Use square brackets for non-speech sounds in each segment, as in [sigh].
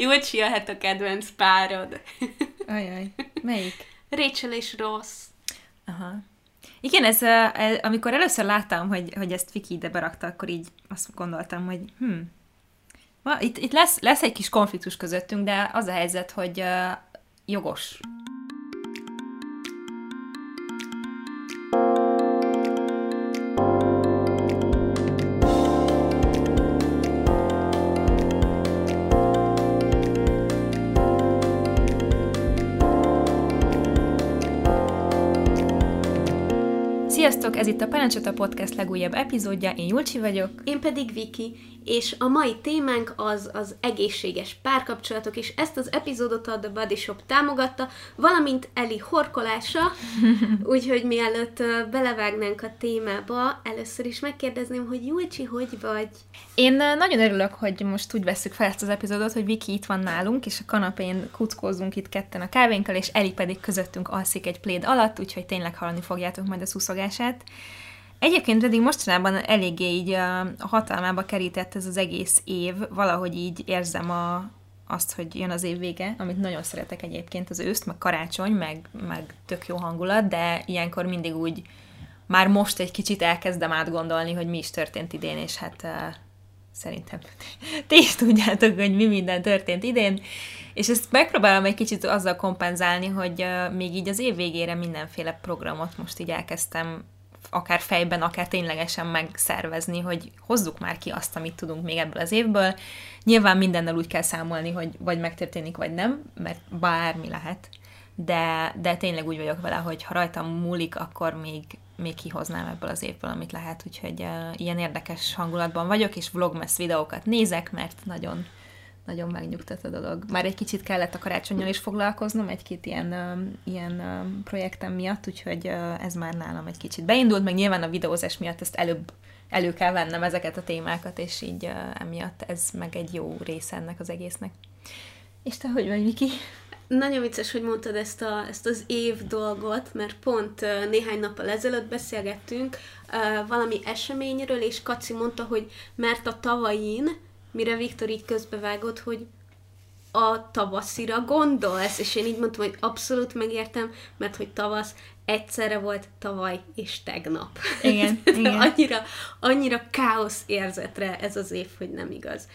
Júlcsi jöhet a kedvenc párod. Ajaj, melyik? Rachel és Ross. Aha. Igen, ez, ez, amikor először láttam, hogy, hogy ezt Viki ide berakta, akkor így azt gondoltam, hogy hm, ma, itt, itt lesz, lesz egy kis konfliktus közöttünk, de az a helyzet, hogy uh, jogos. Sziasztok, ez itt a Parancsota Podcast legújabb epizódja, én Julcsi vagyok. Én pedig Viki, és a mai témánk az az egészséges párkapcsolatok, és ezt az epizódot a The Body Shop támogatta, valamint Eli horkolása, [laughs] úgyhogy mielőtt belevágnánk a témába, először is megkérdezném, hogy Julcsi, hogy vagy? Én nagyon örülök, hogy most úgy veszük fel ezt az epizódot, hogy Viki itt van nálunk, és a kanapén kuckózunk itt ketten a kávénkkal, és Eli pedig közöttünk alszik egy pléd alatt, úgyhogy tényleg hallani fogjátok majd a szuszogását. Egyébként pedig mostanában eléggé így a hatalmába kerített ez az egész év, valahogy így érzem a, azt, hogy jön az év vége, amit nagyon szeretek egyébként, az őszt, meg karácsony, meg, meg tök jó hangulat, de ilyenkor mindig úgy már most egy kicsit elkezdem átgondolni, hogy mi is történt idén, és hát uh, szerintem [laughs] ti is tudjátok, hogy mi minden történt idén, és ezt megpróbálom egy kicsit azzal kompenzálni, hogy uh, még így az év végére mindenféle programot most így elkezdtem akár fejben, akár ténylegesen megszervezni, hogy hozzuk már ki azt, amit tudunk még ebből az évből. Nyilván mindennel úgy kell számolni, hogy vagy megtörténik, vagy nem, mert bármi lehet. De, de tényleg úgy vagyok vele, hogy ha rajtam múlik, akkor még, még kihoznám ebből az évből, amit lehet, úgyhogy uh, ilyen érdekes hangulatban vagyok, és vlogmas videókat nézek, mert nagyon nagyon megnyugtat a dolog. Már egy kicsit kellett a karácsonyjal is foglalkoznom, egy-két ilyen, um, ilyen um, projektem miatt, úgyhogy uh, ez már nálam egy kicsit beindult, meg nyilván a videózás miatt ezt előbb elő kell vennem ezeket a témákat, és így uh, emiatt ez meg egy jó része ennek az egésznek. És te hogy vagy, Viki? Nagyon vicces, hogy mondtad ezt, a, ezt az év dolgot, mert pont uh, néhány nappal ezelőtt beszélgettünk valami eseményről, és Kaci mondta, hogy mert a tavain mire Viktor így közbevágott, hogy a tavaszira gondolsz, és én így mondtam, hogy abszolút megértem, mert hogy tavasz egyszerre volt tavaly és tegnap. Igen, [laughs] igen. annyira, annyira káosz érzetre ez az év, hogy nem igaz.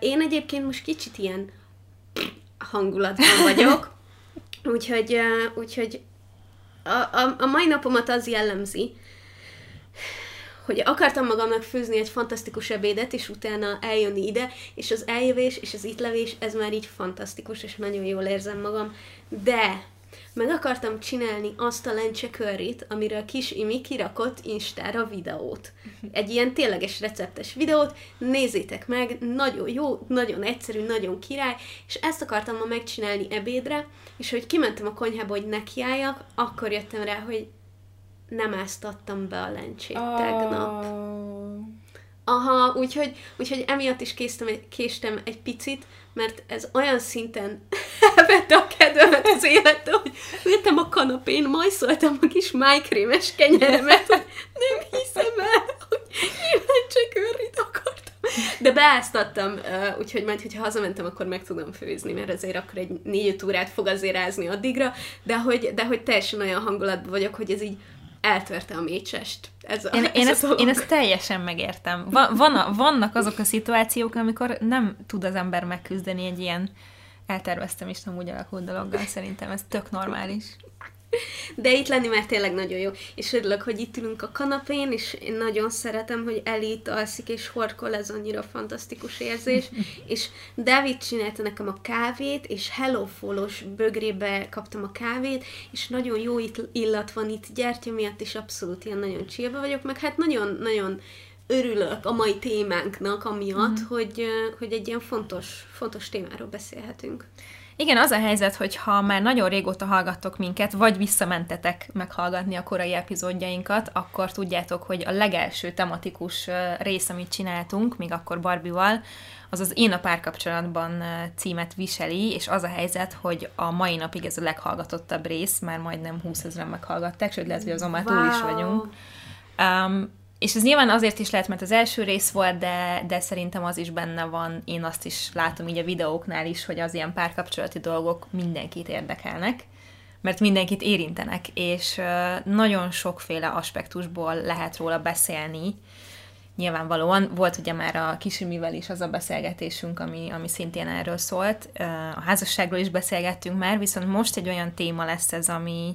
Én egyébként most kicsit ilyen hangulatban [laughs] vagyok, úgyhogy, úgyhogy a, a, a mai napomat az jellemzi, hogy akartam magamnak főzni egy fantasztikus ebédet, és utána eljönni ide, és az eljövés és az itt levés, ez már így fantasztikus, és nagyon jól érzem magam, de meg akartam csinálni azt a lencse curryt, amiről kis Imi kirakott Instára videót. Egy ilyen tényleges receptes videót, nézzétek meg, nagyon jó, nagyon egyszerű, nagyon király, és ezt akartam ma megcsinálni ebédre, és hogy kimentem a konyhába, hogy nekiálljak, akkor jöttem rá, hogy nem áztattam be a lencsét oh. tegnap. Aha, úgyhogy, úgyhogy emiatt is késztem, késtem egy picit, mert ez olyan szinten [laughs] elvette a kedvemet az élettől, hogy ültem a kanapén, majszoltam a kis májkrémes kenyeremet, hogy nem hiszem el, hogy nyilván csak őrit akartam. De beáztattam, úgyhogy majd, hogyha hazamentem, akkor meg tudom főzni, mert azért akkor egy négy órát fog azért rázni addigra, de hogy, de hogy teljesen olyan hangulatban vagyok, hogy ez így eltörte a mécsest. Ez a, én, én, ez ezt, én ezt teljesen megértem. Van, van a, vannak azok a szituációk, amikor nem tud az ember megküzdeni egy ilyen elterveztem is nem úgy alakult dologgal, szerintem ez tök normális. De itt lenni már tényleg nagyon jó. És örülök, hogy itt ülünk a kanapén, és én nagyon szeretem, hogy Elit alszik és horkol, ez annyira fantasztikus érzés. [laughs] és David csinálta nekem a kávét, és Hello Follows bögrébe kaptam a kávét, és nagyon jó illat van itt gyertya miatt, és abszolút ilyen nagyon csillba vagyok, meg hát nagyon-nagyon örülök a mai témánknak amiatt, mm. hogy, hogy egy ilyen fontos, fontos témáról beszélhetünk. Igen, az a helyzet, hogy ha már nagyon régóta hallgattok minket, vagy visszamentetek meghallgatni a korai epizódjainkat, akkor tudjátok, hogy a legelső tematikus rész, amit csináltunk, még akkor Barbival, az az Én a párkapcsolatban címet viseli, és az a helyzet, hogy a mai napig ez a leghallgatottabb rész, már majdnem 20 ezeren meghallgatták, sőt lehet, hogy azon már wow. túl is vagyunk. Um, és ez nyilván azért is lehet, mert az első rész volt, de, de szerintem az is benne van, én azt is látom így a videóknál is, hogy az ilyen párkapcsolati dolgok mindenkit érdekelnek, mert mindenkit érintenek, és nagyon sokféle aspektusból lehet róla beszélni, nyilvánvalóan. Volt ugye már a Kisimivel is az a beszélgetésünk, ami, ami szintén erről szólt. A házasságról is beszélgettünk már, viszont most egy olyan téma lesz ez, ami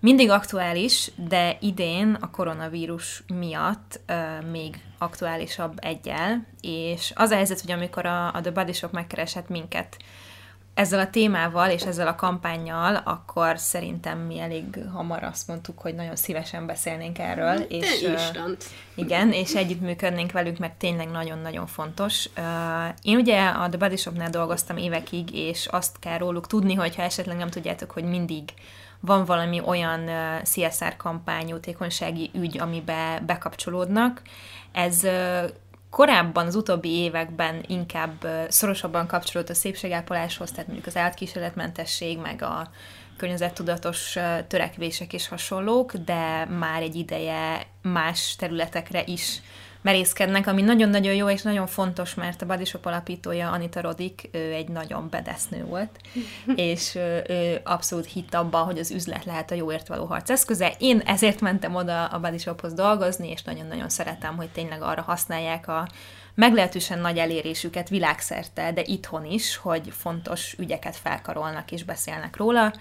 mindig aktuális, de idén a koronavírus miatt uh, még aktuálisabb egyel, és az a helyzet, hogy amikor a, a The Body Shop megkeresett minket ezzel a témával és ezzel a kampányjal, akkor szerintem mi elég hamar azt mondtuk, hogy nagyon szívesen beszélnénk erről. De és, instant. Igen, és együttműködnénk velük, mert tényleg nagyon-nagyon fontos. Én ugye a The Body Shopnál dolgoztam évekig, és azt kell róluk tudni, hogyha esetleg nem tudjátok, hogy mindig van valami olyan CSR kampány, jótékonysági ügy, amibe bekapcsolódnak. Ez korábban, az utóbbi években inkább szorosabban kapcsolódott a szépségápoláshoz, tehát mondjuk az átkísérletmentesség, meg a környezettudatos törekvések és hasonlók, de már egy ideje más területekre is merészkednek, ami nagyon-nagyon jó és nagyon fontos, mert a Body Shop alapítója Anita Rodik, ő egy nagyon bedesznő volt, [laughs] és ő abszolút hitt abban, hogy az üzlet lehet a jóért való harc eszköze. Én ezért mentem oda a Body Shophoz dolgozni, és nagyon-nagyon szeretem, hogy tényleg arra használják a meglehetősen nagy elérésüket világszerte, de itthon is, hogy fontos ügyeket felkarolnak és beszélnek róla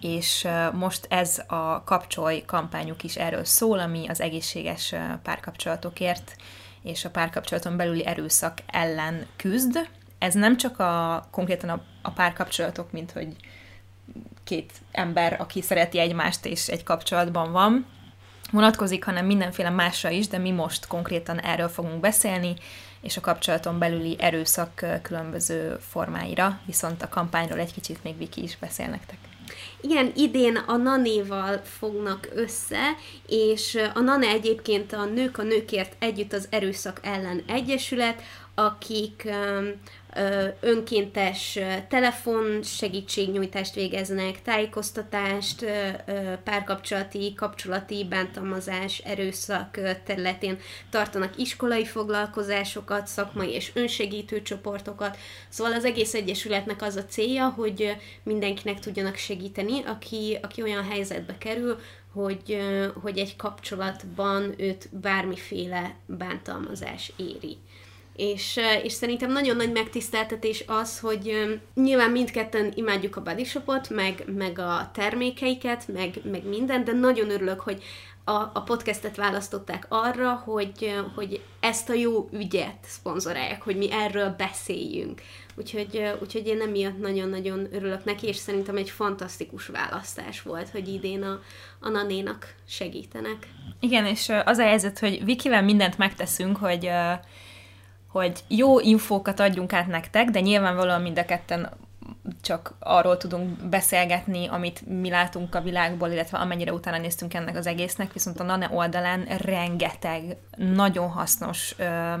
és most ez a kapcsolj kampányuk is erről szól, ami az egészséges párkapcsolatokért és a párkapcsolaton belüli erőszak ellen küzd. Ez nem csak a konkrétan a, a párkapcsolatok, mint hogy két ember, aki szereti egymást és egy kapcsolatban van, vonatkozik, hanem mindenféle másra is, de mi most konkrétan erről fogunk beszélni, és a kapcsolaton belüli erőszak különböző formáira, viszont a kampányról egy kicsit még Viki is beszél nektek. Igen, idén a Nanéval fognak össze, és a Nane egyébként a Nők a Nőkért Együtt az Erőszak ellen Egyesület, akik önkéntes telefon segítségnyújtást végeznek, tájékoztatást, párkapcsolati, kapcsolati bántalmazás, erőszak területén tartanak iskolai foglalkozásokat, szakmai és önsegítő csoportokat. Szóval az egész egyesületnek az a célja, hogy mindenkinek tudjanak segíteni, aki, aki olyan helyzetbe kerül, hogy, hogy egy kapcsolatban őt bármiféle bántalmazás éri és, és szerintem nagyon nagy megtiszteltetés az, hogy nyilván mindketten imádjuk a Body Shopot, meg, meg a termékeiket, meg, meg minden, de nagyon örülök, hogy a, a podcastet választották arra, hogy, hogy ezt a jó ügyet szponzorálják, hogy mi erről beszéljünk. Úgyhogy, úgyhogy én emiatt nagyon-nagyon örülök neki, és szerintem egy fantasztikus választás volt, hogy idén a, a nanénak segítenek. Igen, és az a helyzet, hogy Vikivel mindent megteszünk, hogy hogy jó infókat adjunk át nektek, de nyilvánvalóan mind a ketten csak arról tudunk beszélgetni, amit mi látunk a világból, illetve amennyire utána néztünk ennek az egésznek, viszont a NANE oldalán rengeteg nagyon hasznos ö,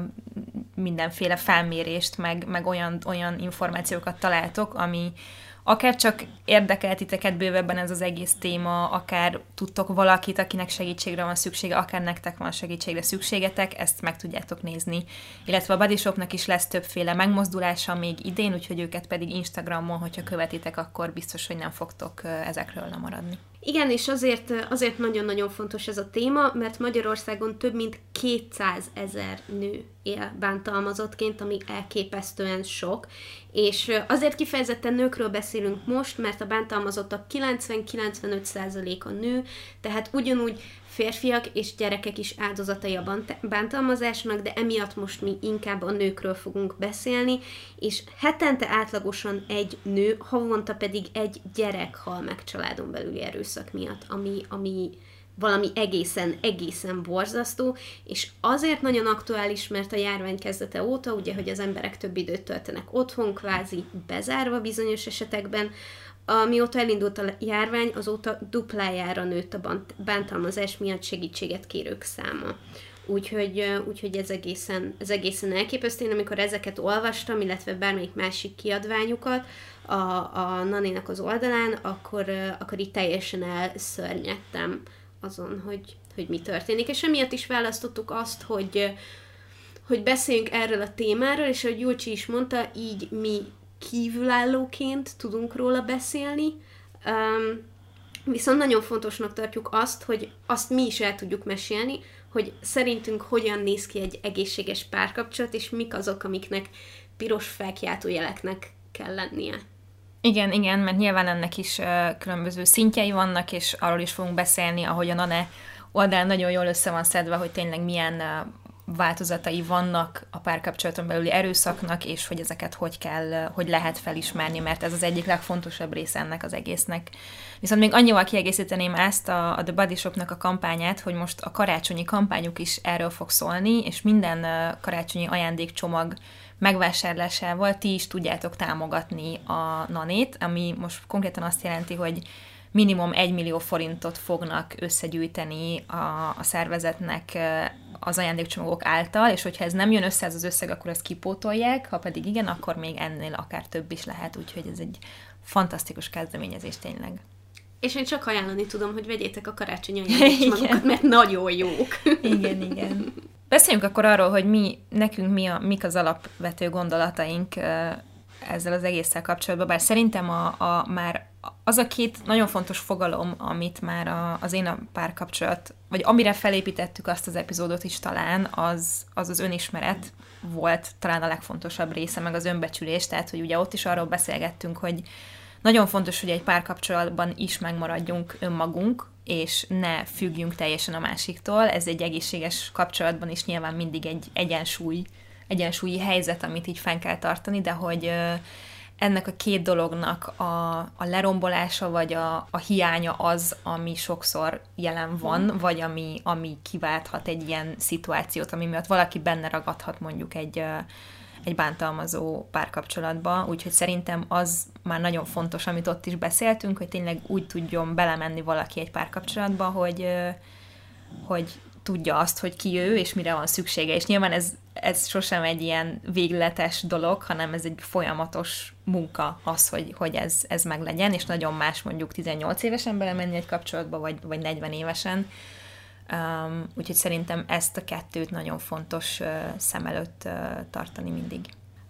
mindenféle felmérést, meg, meg olyan, olyan információkat találtok, ami, akár csak érdekel titeket bővebben ez az egész téma, akár tudtok valakit, akinek segítségre van szüksége, akár nektek van segítségre szükségetek, ezt meg tudjátok nézni. Illetve a Body Shopnak is lesz többféle megmozdulása még idén, úgyhogy őket pedig Instagramon, hogyha követitek, akkor biztos, hogy nem fogtok ezekről lemaradni. Igen, és azért, azért nagyon-nagyon fontos ez a téma, mert Magyarországon több mint 200 ezer nő él bántalmazottként, ami elképesztően sok, és azért kifejezetten nőkről beszélünk most, mert a bántalmazottak 90-95%-a nő, tehát ugyanúgy férfiak és gyerekek is áldozatai a bántalmazásnak, de emiatt most mi inkább a nőkről fogunk beszélni, és hetente átlagosan egy nő, havonta pedig egy gyerek hal meg családon belüli erőszak miatt, ami, ami valami egészen, egészen borzasztó, és azért nagyon aktuális, mert a járvány kezdete óta, ugye, hogy az emberek több időt töltenek otthon, kvázi bezárva bizonyos esetekben, Amióta elindult a járvány, azóta duplájára nőtt a bántalmazás miatt segítséget kérők száma. Úgyhogy, úgyhogy ez, egészen, ez egészen elképesztő. Én amikor ezeket olvastam, illetve bármelyik másik kiadványukat a, a Naninak az oldalán, akkor, akkor itt teljesen elszörnyedtem azon, hogy, hogy mi történik. És emiatt is választottuk azt, hogy, hogy beszéljünk erről a témáról, és ahogy Julcsi is mondta, így mi kívülállóként tudunk róla beszélni, um, viszont nagyon fontosnak tartjuk azt, hogy azt mi is el tudjuk mesélni, hogy szerintünk hogyan néz ki egy egészséges párkapcsolat, és mik azok, amiknek piros felkiáltó jeleknek kell lennie. Igen, igen, mert nyilván ennek is uh, különböző szintjei vannak, és arról is fogunk beszélni, ahogy a NANE oldalán nagyon jól össze van szedve, hogy tényleg milyen uh, változatai vannak a párkapcsolaton belüli erőszaknak, és hogy ezeket hogy kell, hogy lehet felismerni, mert ez az egyik legfontosabb része ennek az egésznek. Viszont még annyival kiegészíteném ezt a, a The Body Shopnak a kampányát, hogy most a karácsonyi kampányuk is erről fog szólni, és minden karácsonyi ajándékcsomag megvásárlásával ti is tudjátok támogatni a nanét, ami most konkrétan azt jelenti, hogy minimum 1 millió forintot fognak összegyűjteni a, a szervezetnek az ajándékcsomagok által, és hogyha ez nem jön össze ez az összeg, akkor ezt kipótolják, ha pedig igen, akkor még ennél akár több is lehet, úgyhogy ez egy fantasztikus kezdeményezés tényleg. És én csak ajánlani tudom, hogy vegyétek a karácsonyi ajándékcsomagokat, [laughs] mert nagyon jók. igen, igen. Beszéljünk akkor arról, hogy mi, nekünk mi a, mik az alapvető gondolataink ezzel az egésszel kapcsolatban, bár szerintem a, a már az a két nagyon fontos fogalom, amit már a, az én a párkapcsolat, vagy amire felépítettük azt az epizódot is talán, az az, az önismeret volt talán a legfontosabb része, meg az önbecsülés, tehát hogy ugye ott is arról beszélgettünk, hogy nagyon fontos, hogy egy párkapcsolatban is megmaradjunk önmagunk, és ne függjünk teljesen a másiktól. Ez egy egészséges kapcsolatban is nyilván mindig egy egyensúly, egyensúlyi helyzet, amit így fenn kell tartani, de hogy ennek a két dolognak a, a lerombolása, vagy a, a hiánya az, ami sokszor jelen van, mm. vagy ami, ami kiválthat egy ilyen szituációt, ami miatt valaki benne ragadhat mondjuk egy, egy bántalmazó párkapcsolatba, úgyhogy szerintem az már nagyon fontos, amit ott is beszéltünk, hogy tényleg úgy tudjon belemenni valaki egy párkapcsolatba, hogy, hogy tudja azt, hogy ki ő, és mire van szüksége. És nyilván ez, ez sosem egy ilyen végletes dolog, hanem ez egy folyamatos munka az, hogy, hogy ez, ez meglegyen, és nagyon más mondjuk 18 évesen belemenni egy kapcsolatba, vagy, vagy 40 évesen. Um, úgyhogy szerintem ezt a kettőt nagyon fontos uh, szem előtt uh, tartani mindig.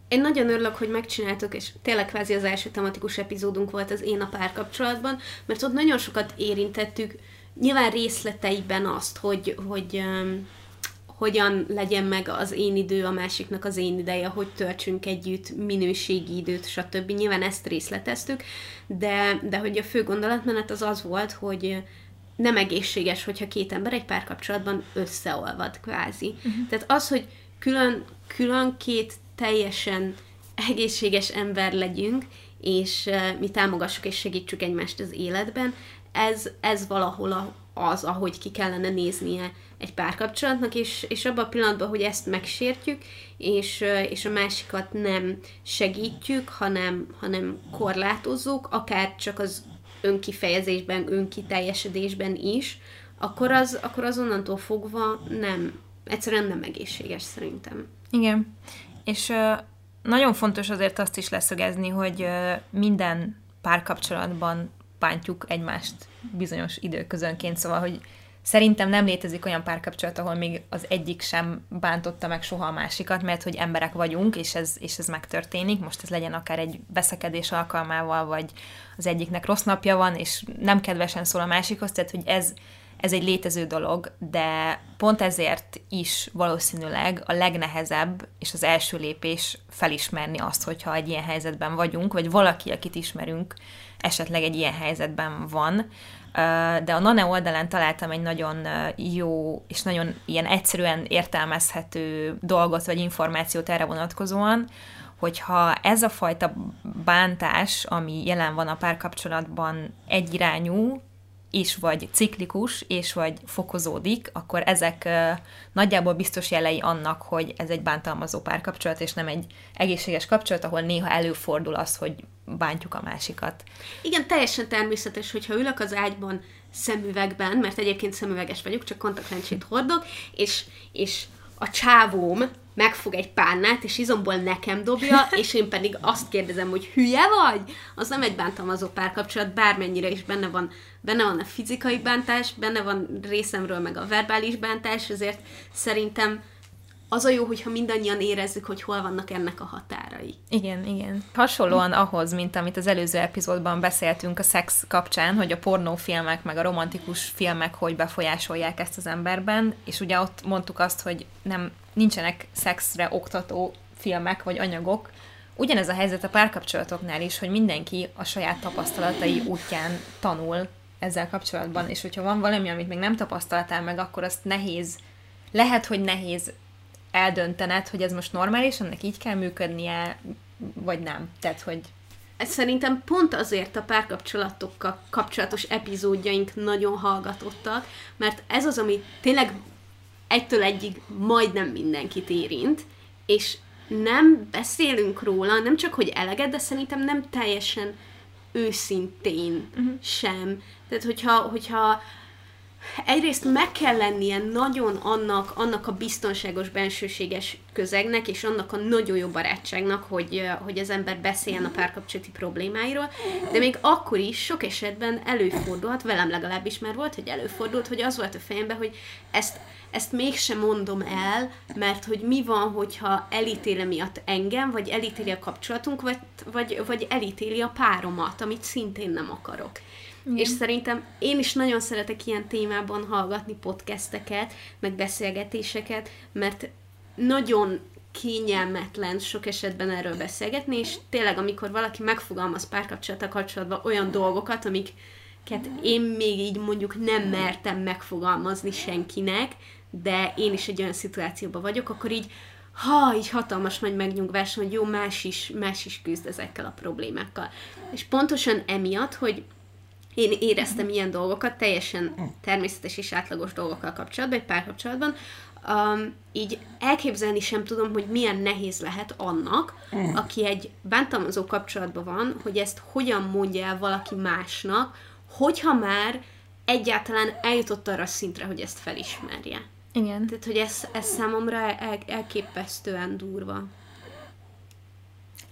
Én nagyon örülök, hogy megcsináltuk, és tényleg kvázi az első tematikus epizódunk volt az én a párkapcsolatban, mert ott nagyon sokat érintettük, nyilván részleteiben azt, hogy, hogy um, hogyan legyen meg az én idő, a másiknak az én ideje, hogy töltsünk együtt minőségi időt, stb. Nyilván ezt részleteztük, de, de hogy a fő gondolatmenet az az volt, hogy nem egészséges, hogyha két ember egy párkapcsolatban összeolvad, kvázi. Uh-huh. Tehát az, hogy külön, külön két teljesen egészséges ember legyünk, és uh, mi támogassuk és segítsük egymást az életben, ez, ez valahol a, az, ahogy ki kellene néznie egy párkapcsolatnak, és, és abban a pillanatban, hogy ezt megsértjük, és, és a másikat nem segítjük, hanem, hanem korlátozzuk, akár csak az önkifejezésben, önkiteljesedésben is, akkor az, akkor az onnantól fogva nem, egyszerűen nem egészséges szerintem. Igen, és nagyon fontos azért azt is leszögezni, hogy minden párkapcsolatban bántjuk egymást bizonyos időközönként, szóval, hogy szerintem nem létezik olyan párkapcsolat, ahol még az egyik sem bántotta meg soha a másikat, mert hogy emberek vagyunk, és ez, és ez megtörténik. Most ez legyen akár egy veszekedés alkalmával, vagy az egyiknek rossz napja van, és nem kedvesen szól a másikhoz, tehát hogy ez, ez egy létező dolog, de pont ezért is valószínűleg a legnehezebb és az első lépés felismerni azt, hogyha egy ilyen helyzetben vagyunk, vagy valaki, akit ismerünk, esetleg egy ilyen helyzetben van. De a Nane oldalán találtam egy nagyon jó és nagyon ilyen egyszerűen értelmezhető dolgot vagy információt erre vonatkozóan, hogyha ez a fajta bántás, ami jelen van a párkapcsolatban egyirányú, és vagy ciklikus, és vagy fokozódik, akkor ezek nagyjából biztos jelei annak, hogy ez egy bántalmazó párkapcsolat, és nem egy egészséges kapcsolat, ahol néha előfordul az, hogy bántjuk a másikat. Igen, teljesen természetes, hogyha ülök az ágyban szemüvegben, mert egyébként szemüveges vagyok, csak kontaktlencsét hordok, és, és a csávóm megfog egy párnát, és izomból nekem dobja, [laughs] és én pedig azt kérdezem, hogy hülye vagy? Az nem egy bántalmazó párkapcsolat, bármennyire is benne van, benne van a fizikai bántás, benne van részemről meg a verbális bántás, ezért szerintem az a jó, hogyha mindannyian érezzük, hogy hol vannak ennek a határai. Igen, igen. Hasonlóan ahhoz, mint amit az előző epizódban beszéltünk a szex kapcsán, hogy a pornófilmek meg a romantikus filmek hogy befolyásolják ezt az emberben, és ugye ott mondtuk azt, hogy nem nincsenek szexre oktató filmek vagy anyagok, Ugyanez a helyzet a párkapcsolatoknál is, hogy mindenki a saját tapasztalatai útján tanul ezzel kapcsolatban, és hogyha van valami, amit még nem tapasztaltál meg, akkor azt nehéz, lehet, hogy nehéz eldöntened, hogy ez most normális, ennek így kell működnie, vagy nem. Tehát, hogy szerintem pont azért a párkapcsolatokkal kapcsolatos epizódjaink nagyon hallgatottak, mert ez az, ami tényleg egytől egyig majdnem mindenkit érint, és nem beszélünk róla, nem csak, hogy eleget, de szerintem nem teljesen őszintén uh-huh. sem. Tehát, hogyha, hogyha egyrészt meg kell lennie nagyon annak, annak a biztonságos, bensőséges közegnek, és annak a nagyon jó barátságnak, hogy, hogy az ember beszéljen a párkapcsolati problémáiról, de még akkor is sok esetben előfordulhat, velem legalábbis már volt, hogy előfordult, hogy az volt a fejemben, hogy ezt, ezt mégsem mondom el, mert hogy mi van, hogyha elítéle miatt engem, vagy elítéli a kapcsolatunk, vagy, vagy, vagy elítéli a páromat, amit szintén nem akarok. Igen. És szerintem én is nagyon szeretek ilyen témában hallgatni podcasteket, meg beszélgetéseket, mert nagyon kényelmetlen sok esetben erről beszélgetni, és tényleg, amikor valaki megfogalmaz párkapcsolata kapcsolatban olyan dolgokat, amiket én még így mondjuk nem mertem megfogalmazni senkinek, de én is egy olyan szituációban vagyok, akkor így ha, így hatalmas nagy megnyugvás, hogy jó, más is, más is küzd ezekkel a problémákkal. És pontosan emiatt, hogy én éreztem uh-huh. ilyen dolgokat, teljesen természetes és átlagos dolgokkal kapcsolatban, egy párkapcsolatban, um, így elképzelni sem tudom, hogy milyen nehéz lehet annak, uh. aki egy bántalmazó kapcsolatban van, hogy ezt hogyan mondja el valaki másnak, hogyha már egyáltalán eljutott arra a szintre, hogy ezt felismerje. Igen. Tehát, hogy ez, ez számomra el, elképesztően durva.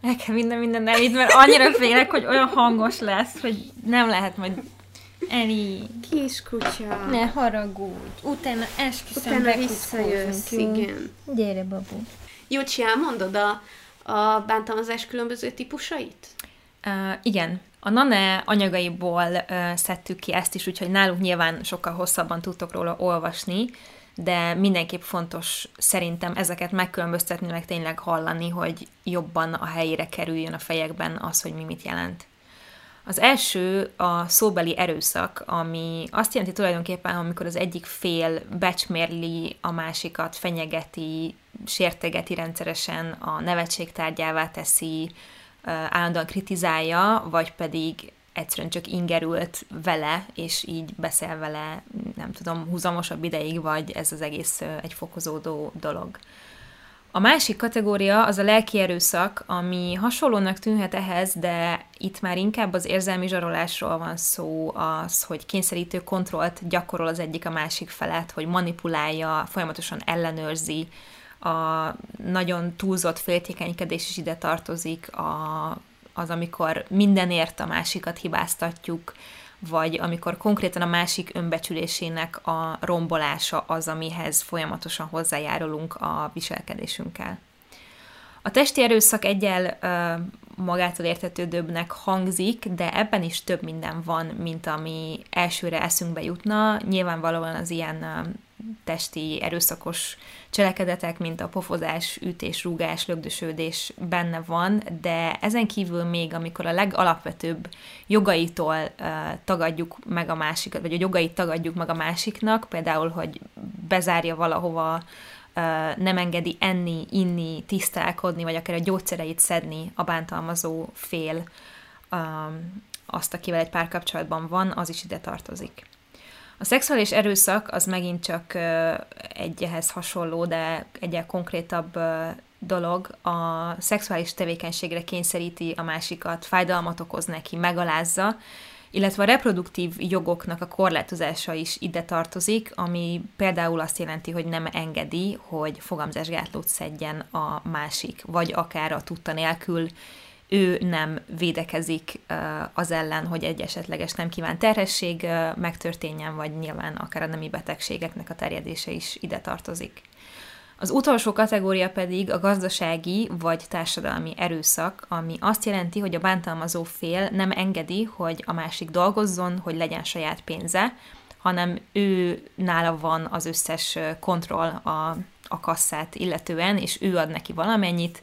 Kell minden minden elít, mert annyira félek, hogy olyan hangos lesz, hogy nem lehet majd Eli. Kiskutya. Ne haragudj. Utána esküszöm Utána visszajössz, igen. Gyere, babu. Jócsi, elmondod a, a bántalmazás különböző típusait? Uh, igen. A NANE anyagaiból uh, szedtük ki ezt is, úgyhogy nálunk nyilván sokkal hosszabban tudtok róla olvasni, de mindenképp fontos szerintem ezeket megkülönböztetni, meg tényleg hallani, hogy jobban a helyére kerüljön a fejekben az, hogy mi mit jelent. Az első a szóbeli erőszak, ami azt jelenti tulajdonképpen, amikor az egyik fél becsmérli a másikat, fenyegeti, sértegeti rendszeresen, a nevetség tárgyává teszi, állandóan kritizálja, vagy pedig egyszerűen csak ingerült vele, és így beszél vele, nem tudom, húzamosabb ideig, vagy ez az egész egy fokozódó dolog. A másik kategória az a lelki erőszak, ami hasonlónak tűnhet ehhez, de itt már inkább az érzelmi zsarolásról van szó, az, hogy kényszerítő kontrollt gyakorol az egyik a másik felett, hogy manipulálja, folyamatosan ellenőrzi, a nagyon túlzott féltékenykedés is ide tartozik, a az, amikor mindenért a másikat hibáztatjuk, vagy amikor konkrétan a másik önbecsülésének a rombolása az, amihez folyamatosan hozzájárulunk a viselkedésünkkel. A testi erőszak egyel magától értetődőbbnek hangzik, de ebben is több minden van, mint ami elsőre eszünkbe jutna. Nyilvánvalóan az ilyen testi erőszakos cselekedetek, mint a pofozás, ütés, rúgás, lögdösödés benne van, de ezen kívül még, amikor a legalapvetőbb jogaitól uh, tagadjuk meg a másikat, vagy a jogait tagadjuk meg a másiknak, például, hogy bezárja valahova, nem engedi enni, inni, tisztálkodni, vagy akár a gyógyszereit szedni a bántalmazó fél, azt, akivel egy párkapcsolatban van, az is ide tartozik. A szexuális erőszak az megint csak egy hasonló, de egyel konkrétabb dolog. A szexuális tevékenységre kényszeríti a másikat, fájdalmat okoz neki, megalázza, illetve a reproduktív jogoknak a korlátozása is ide tartozik, ami például azt jelenti, hogy nem engedi, hogy fogamzásgátlót szedjen a másik, vagy akár a tudta nélkül ő nem védekezik az ellen, hogy egy esetleges nem kívánt terhesség megtörténjen, vagy nyilván akár a nemi betegségeknek a terjedése is ide tartozik. Az utolsó kategória pedig a gazdasági vagy társadalmi erőszak, ami azt jelenti, hogy a bántalmazó fél nem engedi, hogy a másik dolgozzon, hogy legyen saját pénze, hanem ő nála van az összes kontroll a, a kasszát illetően, és ő ad neki valamennyit,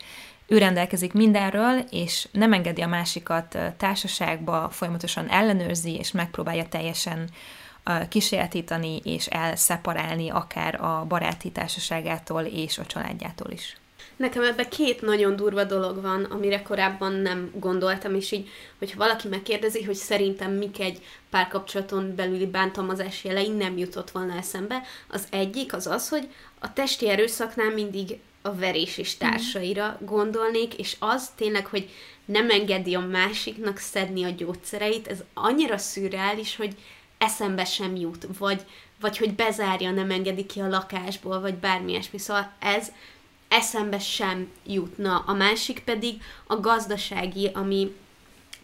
ő rendelkezik mindenről, és nem engedi a másikat társaságba, folyamatosan ellenőrzi, és megpróbálja teljesen kísérletítani és elszeparálni akár a baráti társaságától és a családjától is. Nekem ebben két nagyon durva dolog van, amire korábban nem gondoltam, és így, hogyha valaki megkérdezi, hogy szerintem mik egy párkapcsolaton belüli bántalmazás jelei, nem jutott volna eszembe. Az egyik az az, hogy a testi erőszaknál mindig a verés és társaira gondolnék, és az tényleg, hogy nem engedi a másiknak szedni a gyógyszereit, ez annyira szürreális, hogy eszembe sem jut, vagy, vagy hogy bezárja, nem engedi ki a lakásból, vagy bármi ilyesmi. Szóval ez eszembe sem jutna. A másik pedig a gazdasági, ami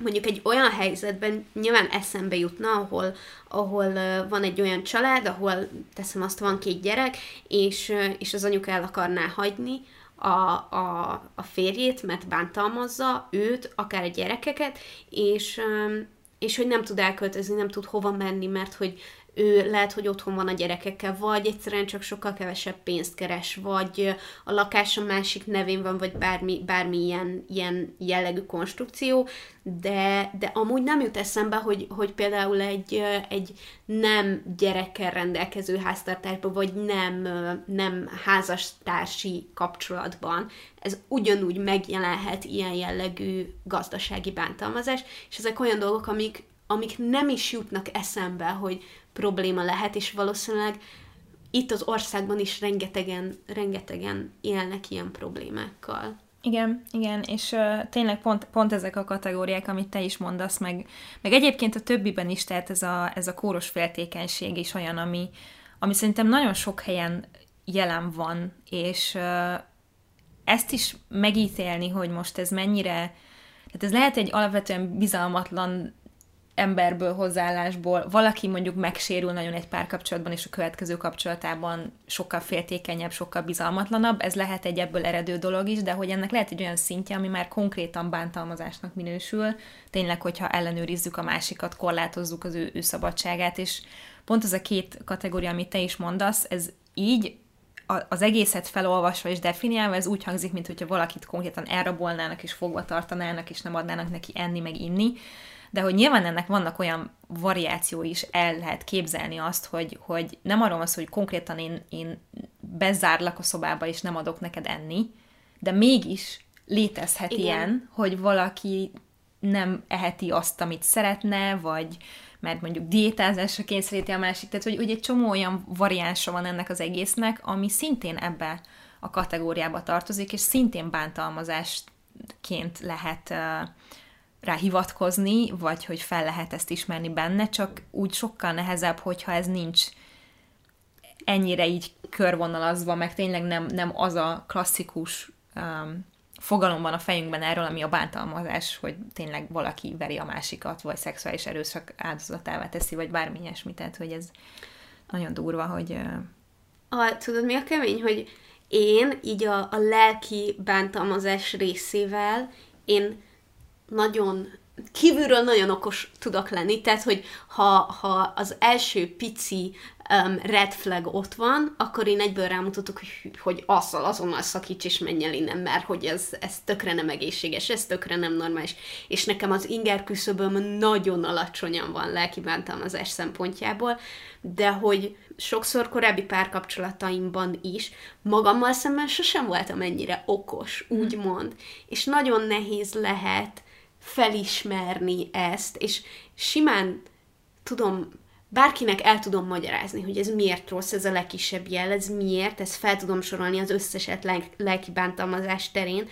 mondjuk egy olyan helyzetben nyilván eszembe jutna, ahol, ahol van egy olyan család, ahol teszem azt, van két gyerek, és, és az anyuka el akarná hagyni a, a, a férjét, mert bántalmazza őt, akár a gyerekeket, és, és hogy nem tud elköltözni, nem tud hova menni, mert hogy ő lehet, hogy otthon van a gyerekekkel, vagy egyszerűen csak sokkal kevesebb pénzt keres, vagy a lakás a másik nevén van, vagy bármi, bármi ilyen, ilyen jellegű konstrukció, de, de amúgy nem jut eszembe, hogy, hogy például egy, egy nem gyerekkel rendelkező háztartásban, vagy nem, nem házastársi kapcsolatban. Ez ugyanúgy megjelenhet ilyen jellegű gazdasági bántalmazás, és ezek olyan dolgok, amik, amik nem is jutnak eszembe, hogy, probléma lehet, és valószínűleg itt az országban is rengetegen, rengetegen élnek ilyen problémákkal. Igen, igen, és uh, tényleg pont, pont ezek a kategóriák, amit te is mondasz, meg, meg egyébként a többiben is, tehát ez a, ez a kóros féltékenység is olyan, ami, ami szerintem nagyon sok helyen jelen van, és uh, ezt is megítélni, hogy most ez mennyire, tehát ez lehet egy alapvetően bizalmatlan emberből, hozzáállásból. Valaki mondjuk megsérül nagyon egy párkapcsolatban, és a következő kapcsolatában sokkal féltékenyebb, sokkal bizalmatlanabb, ez lehet egy ebből eredő dolog is, de hogy ennek lehet egy olyan szintje, ami már konkrétan bántalmazásnak minősül, tényleg, hogyha ellenőrizzük a másikat, korlátozzuk az ő, ő szabadságát, és pont az a két kategória, amit te is mondasz, ez így az egészet felolvasva és definiálva, ez úgy hangzik, mintha valakit konkrétan elrabolnának és fogva tartanának, és nem adnának neki enni, meg inni, de hogy nyilván ennek vannak olyan variáció is, el lehet képzelni azt, hogy, hogy nem arról van szó, hogy konkrétan én, én bezárlak a szobába, és nem adok neked enni, de mégis létezhet Igen. ilyen, hogy valaki nem eheti azt, amit szeretne, vagy mert mondjuk diétázásra kényszeríti a másik, tehát hogy, hogy egy csomó olyan variánsa van ennek az egésznek, ami szintén ebbe a kategóriába tartozik, és szintén bántalmazásként lehet uh, rá hivatkozni, vagy hogy fel lehet ezt ismerni benne, csak úgy sokkal nehezebb, hogyha ez nincs ennyire így körvonalazva, meg tényleg nem, nem az a klasszikus um, fogalom van a fejünkben erről, ami a bántalmazás, hogy tényleg valaki veri a másikat, vagy szexuális erőszak áldozatává teszi, vagy bármi ilyesmi, tehát hogy ez nagyon durva, hogy... A, tudod, mi a kemény, hogy én így a, a lelki bántalmazás részével én nagyon kívülről nagyon okos tudok lenni, tehát, hogy ha, ha az első pici um, red flag ott van, akkor én egyből rámutatok, hogy, hogy azzal azonnal szakíts és menj el innen, mert hogy ez, ez tökre nem egészséges, ez tökre nem normális. És nekem az inger küszöböm nagyon alacsonyan van lelki bántalmazás szempontjából, de hogy sokszor korábbi párkapcsolataimban is magammal szemben sosem voltam ennyire okos, úgymond. És nagyon nehéz lehet felismerni ezt, és simán tudom, bárkinek el tudom magyarázni, hogy ez miért rossz, ez a legkisebb jel, ez miért, ezt fel tudom sorolni az összeset lelk, lelki bántalmazás terén,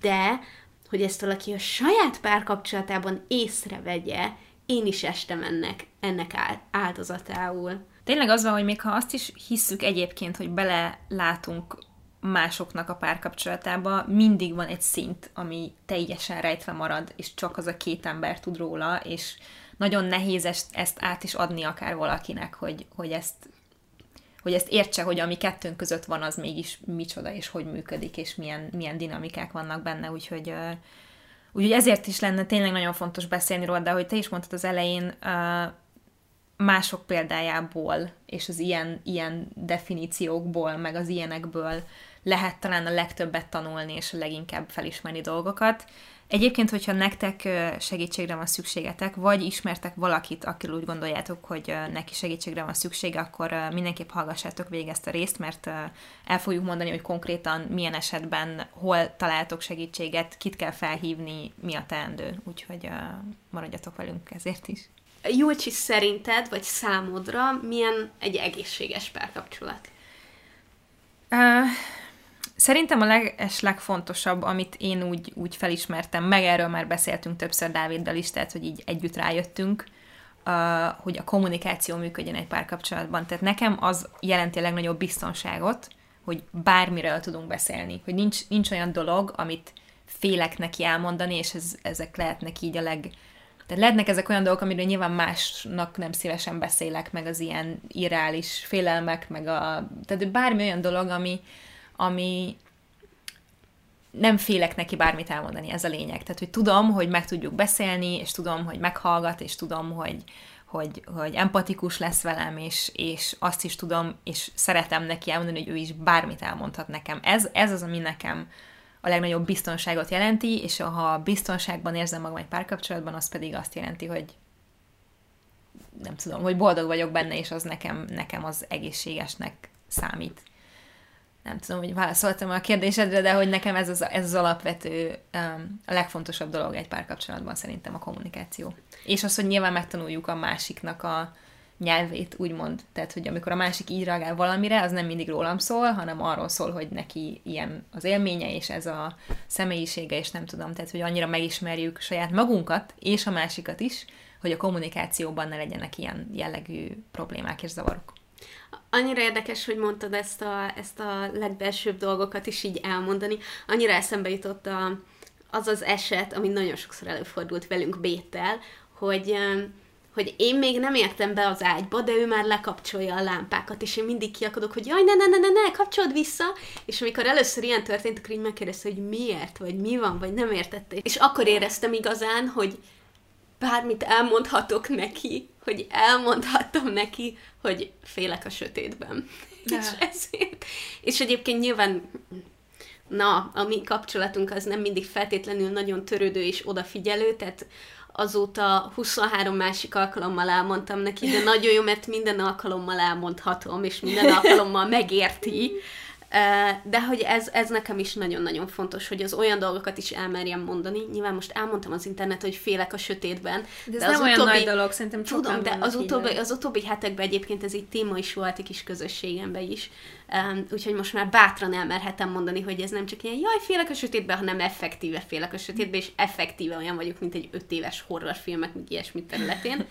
de hogy ezt valaki a saját párkapcsolatában észrevegye, én is estem ennek, ennek áldozatául. Tényleg az van, hogy még ha azt is hisszük egyébként, hogy belelátunk másoknak a párkapcsolatába, mindig van egy szint, ami teljesen rejtve marad, és csak az a két ember tud róla, és nagyon nehéz ezt, át is adni akár valakinek, hogy, hogy ezt hogy ezt értse, hogy ami kettőnk között van, az mégis micsoda, és hogy működik, és milyen, milyen dinamikák vannak benne, úgyhogy, úgyhogy ezért is lenne tényleg nagyon fontos beszélni róla, de ahogy te is mondtad az elején, mások példájából, és az ilyen, ilyen definíciókból, meg az ilyenekből lehet talán a legtöbbet tanulni, és a leginkább felismerni dolgokat. Egyébként, hogyha nektek segítségre van szükségetek, vagy ismertek valakit, akiről úgy gondoljátok, hogy neki segítségre van szüksége, akkor mindenképp hallgassátok végig ezt a részt, mert el fogjuk mondani, hogy konkrétan milyen esetben hol találtok segítséget, kit kell felhívni, mi a teendő. Úgyhogy maradjatok velünk ezért is. Julcsi, szerinted, vagy számodra milyen egy egészséges párkapcsolat? Uh, Szerintem a leges legfontosabb, amit én úgy, úgy felismertem, meg erről már beszéltünk többször Dáviddal is, tehát hogy így együtt rájöttünk, hogy a kommunikáció működjön egy párkapcsolatban. Tehát nekem az jelenti a legnagyobb biztonságot, hogy bármiről tudunk beszélni, hogy nincs, nincs olyan dolog, amit félek neki elmondani, és ez, ezek lehetnek így a leg... Tehát lehetnek ezek olyan dolgok, amiről nyilván másnak nem szívesen beszélek, meg az ilyen irreális félelmek, meg a... Tehát bármi olyan dolog, ami, ami nem félek neki bármit elmondani, ez a lényeg. Tehát, hogy tudom, hogy meg tudjuk beszélni, és tudom, hogy meghallgat, és tudom, hogy, hogy, hogy empatikus lesz velem, és, és azt is tudom, és szeretem neki elmondani, hogy ő is bármit elmondhat nekem. Ez, ez az, ami nekem a legnagyobb biztonságot jelenti, és ha biztonságban érzem magam egy párkapcsolatban, az pedig azt jelenti, hogy nem tudom, hogy boldog vagyok benne, és az nekem, nekem az egészségesnek számít nem tudom, hogy válaszoltam a kérdésedre, de hogy nekem ez az, ez az alapvető, um, a legfontosabb dolog egy párkapcsolatban szerintem a kommunikáció. És az, hogy nyilván megtanuljuk a másiknak a nyelvét, úgymond. Tehát, hogy amikor a másik így reagál valamire, az nem mindig rólam szól, hanem arról szól, hogy neki ilyen az élménye, és ez a személyisége, és nem tudom, tehát, hogy annyira megismerjük saját magunkat, és a másikat is, hogy a kommunikációban ne legyenek ilyen jellegű problémák és zavarok. Annyira érdekes, hogy mondtad ezt a, ezt a legbelsőbb dolgokat is így elmondani. Annyira eszembe jutott a, az az eset, ami nagyon sokszor előfordult velünk Béttel, hogy hogy én még nem értem be az ágyba, de ő már lekapcsolja a lámpákat, és én mindig kiakadok, hogy jaj, ne, ne, ne, ne, ne, kapcsold vissza, és amikor először ilyen történt, akkor így megkérdezte, hogy miért, vagy mi van, vagy nem értette. És akkor éreztem igazán, hogy bármit elmondhatok neki, hogy elmondhattam neki, hogy félek a sötétben. De. És ezért. És egyébként nyilván na, a mi kapcsolatunk az nem mindig feltétlenül nagyon törődő és odafigyelő, tehát azóta 23 másik alkalommal elmondtam neki, de nagyon jó, mert minden alkalommal elmondhatom, és minden alkalommal megérti, [laughs] de hogy ez, ez nekem is nagyon-nagyon fontos, hogy az olyan dolgokat is elmerjem mondani. Nyilván most elmondtam az internet, hogy félek a sötétben. De ez de nem az olyan utóbbi, nagy dolog, szerintem Tudom, de az utóbbi, az utóbbi hetekben egyébként ez egy téma is volt egy kis közösségemben is. Um, úgyhogy most már bátran elmerhetem mondani, hogy ez nem csak ilyen jaj, félek a sötétben, hanem effektíve félek a sötétben, és effektíve olyan vagyok, mint egy öt éves horrorfilmek, meg ilyesmi területén.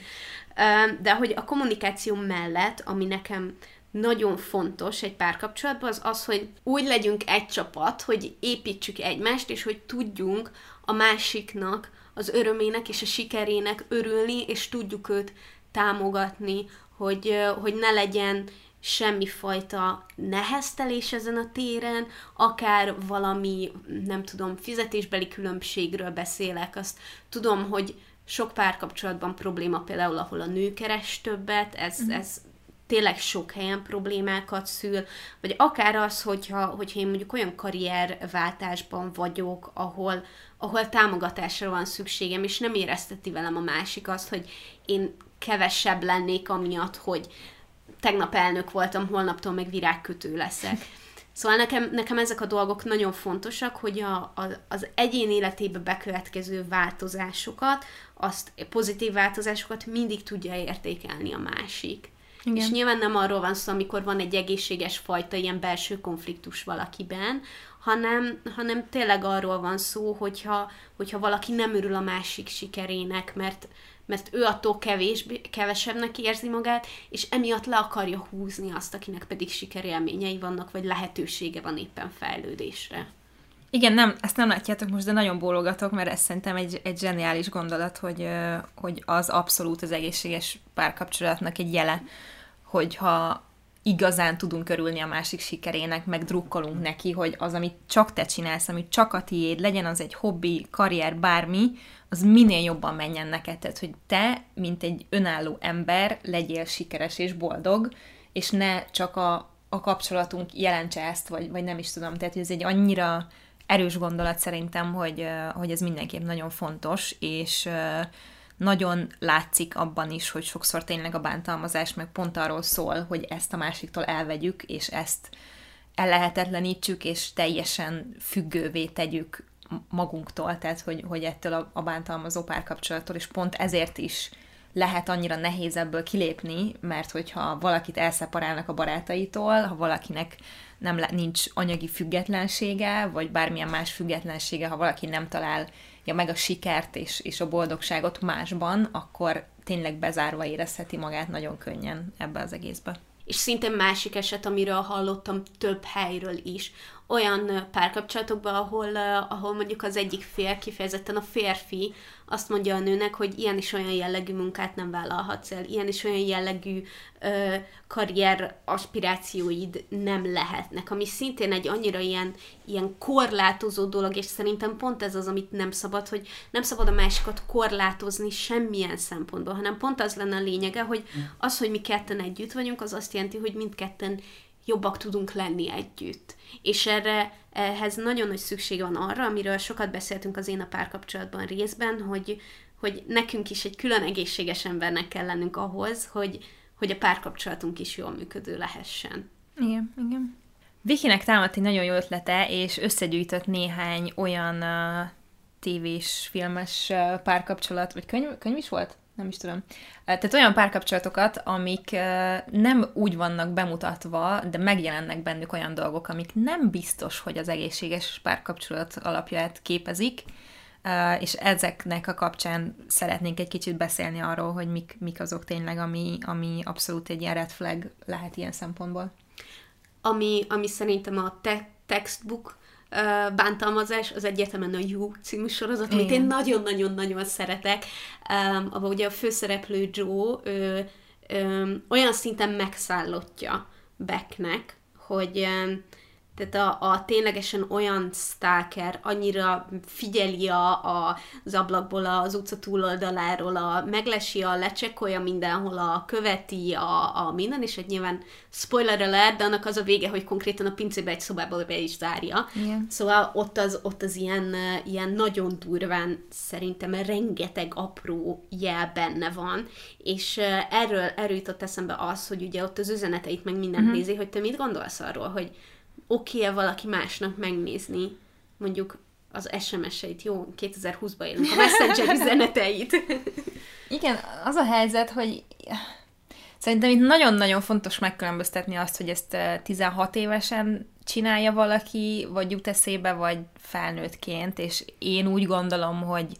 Um, de hogy a kommunikáció mellett, ami nekem nagyon fontos egy párkapcsolatban, az az, hogy úgy legyünk egy csapat, hogy építsük egymást, és hogy tudjunk a másiknak, az örömének és a sikerének örülni, és tudjuk őt támogatni, hogy, hogy ne legyen semmifajta neheztelés ezen a téren, akár valami, nem tudom, fizetésbeli különbségről beszélek, azt tudom, hogy sok párkapcsolatban probléma például, ahol a nő keres többet, ez, mm. ez tényleg sok helyen problémákat szül, vagy akár az, hogyha, hogyha én mondjuk olyan karrierváltásban vagyok, ahol, ahol támogatásra van szükségem, és nem érezteti velem a másik azt, hogy én kevesebb lennék amiatt, hogy tegnap elnök voltam, holnaptól meg virágkötő leszek. Szóval nekem, nekem ezek a dolgok nagyon fontosak, hogy a, a, az egyén életébe bekövetkező változásokat, azt pozitív változásokat mindig tudja értékelni a másik. Igen. És nyilván nem arról van szó, amikor van egy egészséges fajta ilyen belső konfliktus valakiben, hanem, hanem tényleg arról van szó, hogyha, hogyha valaki nem örül a másik sikerének, mert, mert ő attól kevés, kevesebbnek érzi magát, és emiatt le akarja húzni azt, akinek pedig sikerélményei vannak, vagy lehetősége van éppen fejlődésre. Igen, nem, ezt nem látjátok most, de nagyon bólogatok, mert ez szerintem egy, egy zseniális gondolat, hogy, hogy az abszolút az egészséges párkapcsolatnak egy jele, hogyha igazán tudunk örülni a másik sikerének, meg drukkolunk neki, hogy az, amit csak te csinálsz, amit csak a tiéd, legyen az egy hobbi, karrier, bármi, az minél jobban menjen neked. Tehát, hogy te, mint egy önálló ember, legyél sikeres és boldog, és ne csak a, a kapcsolatunk jelentse ezt, vagy, vagy nem is tudom. Tehát, hogy ez egy annyira erős gondolat szerintem, hogy, hogy ez mindenképp nagyon fontos, és nagyon látszik abban is, hogy sokszor tényleg a bántalmazás meg pont arról szól, hogy ezt a másiktól elvegyük, és ezt ellehetetlenítsük, és teljesen függővé tegyük magunktól, tehát hogy, hogy ettől a, a bántalmazó párkapcsolattól, és pont ezért is lehet annyira nehéz ebből kilépni, mert hogyha valakit elszeparálnak a barátaitól, ha valakinek nem nincs anyagi függetlensége, vagy bármilyen más függetlensége, ha valaki nem találja meg a sikert és, és a boldogságot másban, akkor tényleg bezárva érezheti magát nagyon könnyen ebbe az egészbe. És szintén másik eset, amiről hallottam több helyről is, olyan párkapcsolatokban, ahol, ahol mondjuk az egyik fél, kifejezetten a férfi azt mondja a nőnek, hogy ilyen is olyan jellegű munkát nem vállalhatsz el, ilyen is olyan jellegű ö, karrier aspirációid nem lehetnek, ami szintén egy annyira ilyen, ilyen korlátozó dolog, és szerintem pont ez az, amit nem szabad, hogy nem szabad a másikat korlátozni semmilyen szempontból, hanem pont az lenne a lényege, hogy az, hogy mi ketten együtt vagyunk, az azt jelenti, hogy mindketten jobbak tudunk lenni együtt. És erre ehhez nagyon nagy szükség van arra, amiről sokat beszéltünk az én a párkapcsolatban részben, hogy, hogy nekünk is egy külön egészséges embernek kell lennünk ahhoz, hogy, hogy a párkapcsolatunk is jól működő lehessen. Igen, igen. Vikinek támadt egy nagyon jó ötlete, és összegyűjtött néhány olyan uh, tévés, filmes uh, párkapcsolat, vagy könyv, könyv is volt? Nem is tudom. Tehát olyan párkapcsolatokat, amik nem úgy vannak bemutatva, de megjelennek bennük olyan dolgok, amik nem biztos, hogy az egészséges párkapcsolat alapját képezik, és ezeknek a kapcsán szeretnénk egy kicsit beszélni arról, hogy mik, mik azok tényleg, ami, ami abszolút egy ilyen red flag lehet ilyen szempontból. Ami, ami szerintem a te textbook bántalmazás, az egyetemen a You című sorozat, amit én nagyon-nagyon-nagyon szeretek, um, ahol ugye a főszereplő Joe ő, ő, olyan szinten megszállottja Becknek, hogy um, tehát a, a ténylegesen olyan stalker annyira figyeli a, a, az ablakból az utca túloldaláról, a, meglesi a, lecsekolja mindenhol, a követi a, a minden, és egy nyilván spoiler alert, de annak az a vége, hogy konkrétan a pincébe egy szobába be is zárja. Yeah. Szóval ott az, ott az ilyen, ilyen nagyon durván szerintem rengeteg apró jel benne van, és erről, erről jutott eszembe az, hogy ugye ott az üzeneteit meg mindent uh-huh. nézi, hogy te mit gondolsz arról, hogy oké-e valaki másnak megnézni mondjuk az SMS-eit, jó, 2020-ban élünk, a Messenger [laughs] üzeneteit. Igen, az a helyzet, hogy szerintem itt nagyon-nagyon fontos megkülönböztetni azt, hogy ezt 16 évesen csinálja valaki, vagy jut eszébe, vagy felnőttként, és én úgy gondolom, hogy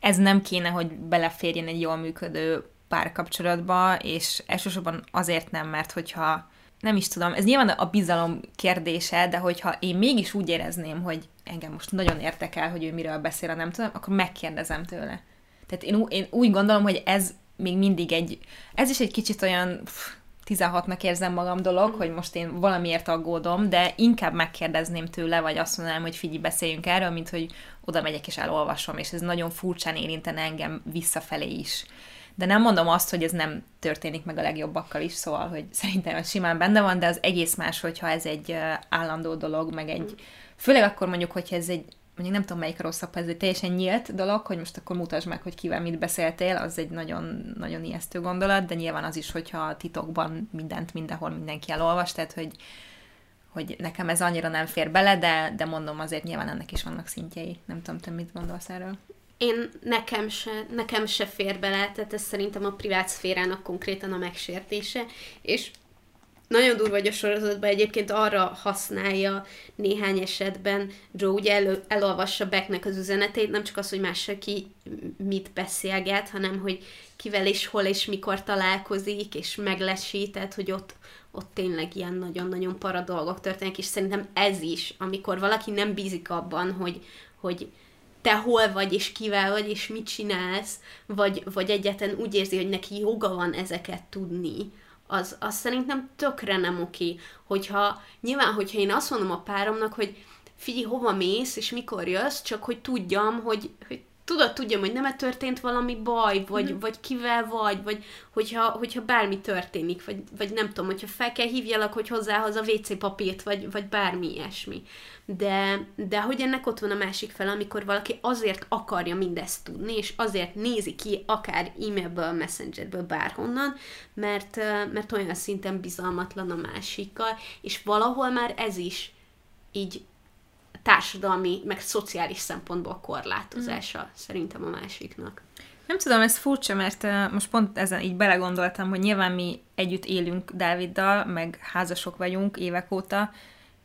ez nem kéne, hogy beleférjen egy jól működő párkapcsolatba, és elsősorban azért nem, mert hogyha nem is tudom, ez nyilván a bizalom kérdése, de hogyha én mégis úgy érezném, hogy engem most nagyon értekel, hogy ő miről beszél, nem tudom, akkor megkérdezem tőle. Tehát én, én úgy gondolom, hogy ez még mindig egy, ez is egy kicsit olyan pff, 16-nak érzem magam dolog, hogy most én valamiért aggódom, de inkább megkérdezném tőle, vagy azt mondanám, hogy figyelj, beszéljünk erről, mint hogy oda megyek és elolvasom, és ez nagyon furcsán érintene engem visszafelé is de nem mondom azt, hogy ez nem történik meg a legjobbakkal is, szóval, hogy szerintem ez simán benne van, de az egész más, hogyha ez egy állandó dolog, meg egy, főleg akkor mondjuk, hogyha ez egy mondjuk nem tudom melyik a rosszabb, ez egy teljesen nyílt dolog, hogy most akkor mutasd meg, hogy kivel mit beszéltél, az egy nagyon, nagyon ijesztő gondolat, de nyilván az is, hogyha titokban mindent mindenhol mindenki elolvas, tehát hogy, hogy nekem ez annyira nem fér bele, de, de mondom azért nyilván ennek is vannak szintjei. Nem tudom, te mit gondolsz erről? Én nekem se, nekem se fér bele, tehát ez szerintem a privát szférának konkrétan a megsértése, és nagyon durva, hogy a sorozatban egyébként arra használja néhány esetben Joe, ugye elő, elolvassa Becknek az üzenetét, nem csak az, hogy mással ki mit beszélget, hanem hogy kivel és hol és mikor találkozik, és meglesi, hogy ott, ott tényleg ilyen nagyon-nagyon para dolgok történnek, és szerintem ez is, amikor valaki nem bízik abban, hogy, hogy te hol vagy, és kivel vagy, és mit csinálsz, vagy, vagy egyetlen úgy érzi, hogy neki joga van ezeket tudni, az, az szerintem tökre nem oké. Hogyha, nyilván, hogyha én azt mondom a páromnak, hogy figyelj, hova mész, és mikor jössz, csak hogy tudjam, hogy, hogy tudod, tudjam, hogy nem -e történt valami baj, vagy, mm. vagy kivel vagy, vagy hogyha, hogyha bármi történik, vagy, vagy nem tudom, hogyha fel kell hívjalak, hogy hozzához a WC papírt, vagy, vagy bármi ilyesmi. De, de hogy ennek ott van a másik fel, amikor valaki azért akarja mindezt tudni, és azért nézi ki akár e-mailből, messengerből, bárhonnan, mert, mert olyan szinten bizalmatlan a másikkal, és valahol már ez is így társadalmi, meg szociális szempontból korlátozása mm. szerintem a másiknak. Nem tudom, ez furcsa, mert most pont ezen így belegondoltam, hogy nyilván mi együtt élünk Dáviddal, meg házasok vagyunk évek óta,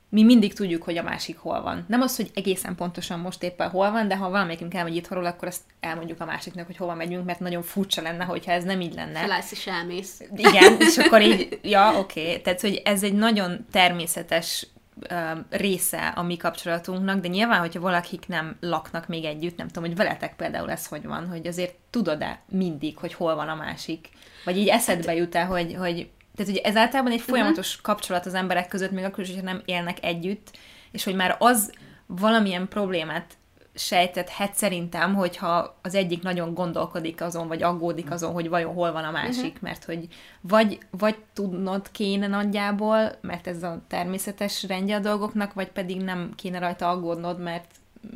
mi mindig tudjuk, hogy a másik hol van. Nem az, hogy egészen pontosan most éppen hol van, de ha valamelyikünk elmegy itthonról, akkor azt elmondjuk a másiknak, hogy hova megyünk, mert nagyon furcsa lenne, hogyha ez nem így lenne. Felállsz és elmész. Igen, és akkor így, [laughs] ja, oké. Okay. Tehát, hogy ez egy nagyon természetes része a mi kapcsolatunknak, de nyilván, hogyha valakik nem laknak még együtt, nem tudom, hogy veletek például ez hogy van, hogy azért tudod-e mindig, hogy hol van a másik? Vagy így eszedbe jut-e, hogy, hogy tehát ugye ez általában egy folyamatos uh-huh. kapcsolat az emberek között, még akkor is, hogyha nem élnek együtt, és hogy már az valamilyen problémát sejtethet szerintem, hogyha az egyik nagyon gondolkodik azon, vagy aggódik azon, hogy vajon hol van a másik, uh-huh. mert hogy vagy, vagy tudnod kéne nagyjából, mert ez a természetes rendje a dolgoknak, vagy pedig nem kéne rajta aggódnod, mert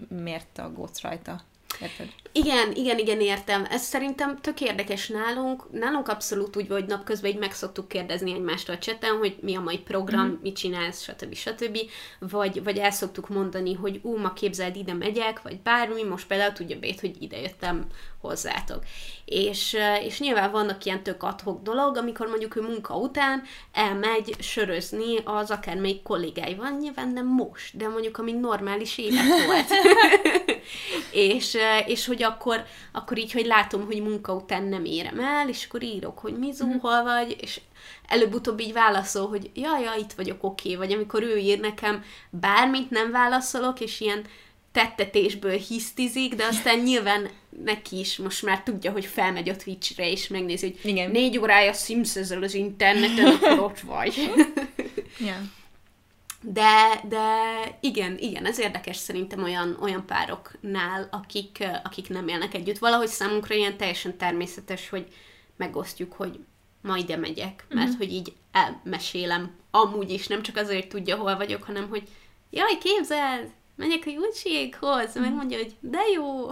miért aggódsz rajta. Érted? Igen, igen, igen, értem. Ez szerintem tök érdekes nálunk. Nálunk abszolút úgy, hogy napközben így meg szoktuk kérdezni egymástól a cseten, hogy mi a mai program, mm. mit csinálsz, stb. stb. Vagy, vagy el szoktuk mondani, hogy ú, ma képzeld, ide megyek, vagy bármi, most például tudja Bét, hogy ide jöttem hozzátok. És, és nyilván vannak ilyen tök adhok dolog, amikor mondjuk ő munka után elmegy sörözni az akármelyik kollégáival, nyilván nem most, de mondjuk amíg normális élet volt. [laughs] [laughs] és, és hogy akkor, akkor így, hogy látom, hogy munka után nem érem el, és akkor írok, hogy Mizu, mm. hol vagy, és előbb-utóbb így válaszol, hogy ja, ja, itt vagyok, oké, okay. vagy amikor ő ír nekem bármit nem válaszolok, és ilyen tettetésből hisztizik, de aztán [laughs] nyilván neki is most már tudja, hogy felmegy a Twitchre, és megnézi, hogy Igen. négy órája sims az interneten, akkor ott vagy. [laughs] yeah. De, de igen, igen, ez érdekes szerintem olyan, olyan pároknál, akik, akik nem élnek együtt. Valahogy számunkra ilyen teljesen természetes, hogy megosztjuk, hogy ma ide megyek, mert mm-hmm. hogy így elmesélem amúgy is, nem csak azért, tudja, hol vagyok, hanem hogy jaj, képzeld, megyek a Jucsiékhoz, meg mondja, hogy de jó.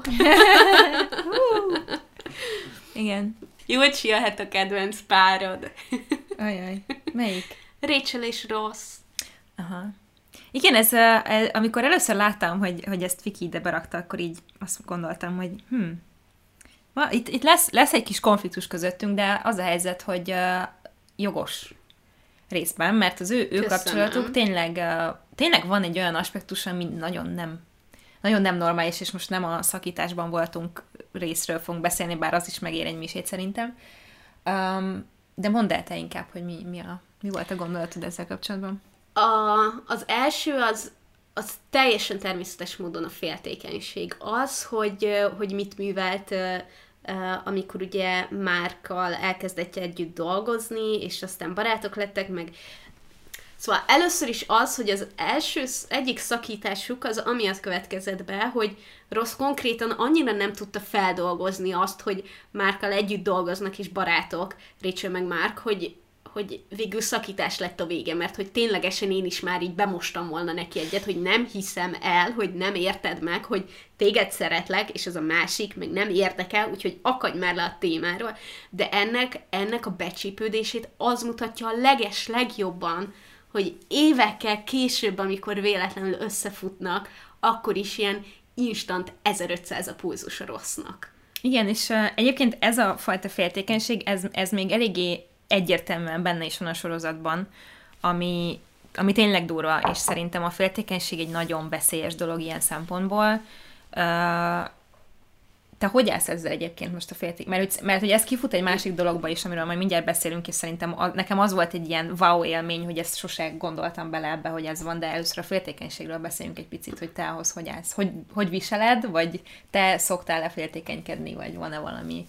[laughs] Igen. Jucsi jöhet a kedvenc párod. Ajaj, melyik? Rachel és Ross. Aha. Igen, ez, ez, amikor először láttam, hogy, hogy ezt Viki ide berakta, akkor így azt gondoltam, hogy hm, ma, itt, itt lesz, lesz egy kis konfliktus közöttünk, de az a helyzet, hogy uh, jogos részben, mert az ő, ő kapcsolatuk tényleg, uh, tényleg van egy olyan aspektus, ami nagyon nem nagyon nem normális, és most nem a szakításban voltunk részről fogunk beszélni, bár az is megér egy misét szerintem. Um, de mondd el te inkább, hogy mi, mi, a, mi volt a gondolatod ezzel kapcsolatban. A, az első az, az teljesen természetes módon a féltékenység. Az, hogy, hogy mit művelt amikor ugye Márkkal elkezdett együtt dolgozni, és aztán barátok lettek, meg Szóval először is az, hogy az első, egyik szakításuk az amiatt következett be, hogy Rossz konkrétan annyira nem tudta feldolgozni azt, hogy Márkkal együtt dolgoznak és barátok, Rachel meg Márk, hogy hogy végül szakítás lett a vége, mert hogy ténylegesen én is már így bemostam volna neki egyet, hogy nem hiszem el, hogy nem érted meg, hogy téged szeretlek, és az a másik meg nem érdekel, úgyhogy akadj már le a témáról. De ennek, ennek a becsípődését az mutatja a leges legjobban, hogy évekkel később, amikor véletlenül összefutnak, akkor is ilyen instant 1500 a pulzus rossznak. Igen, és uh, egyébként ez a fajta féltékenység, ez, ez még eléggé egyértelműen benne is van a sorozatban, ami, ami tényleg durva, és szerintem a féltékenység egy nagyon veszélyes dolog ilyen szempontból. Te hogy állsz ezzel egyébként most a félték? Mert, mert hogy ez kifut egy másik dologba is, amiről majd mindjárt beszélünk, és szerintem a, nekem az volt egy ilyen wow élmény, hogy ezt sose gondoltam bele ebbe, hogy ez van, de először a féltékenységről beszéljünk egy picit, hogy te ahhoz hogy állsz. Hogy, hogy viseled, vagy te szoktál-e féltékenykedni, vagy van-e valami?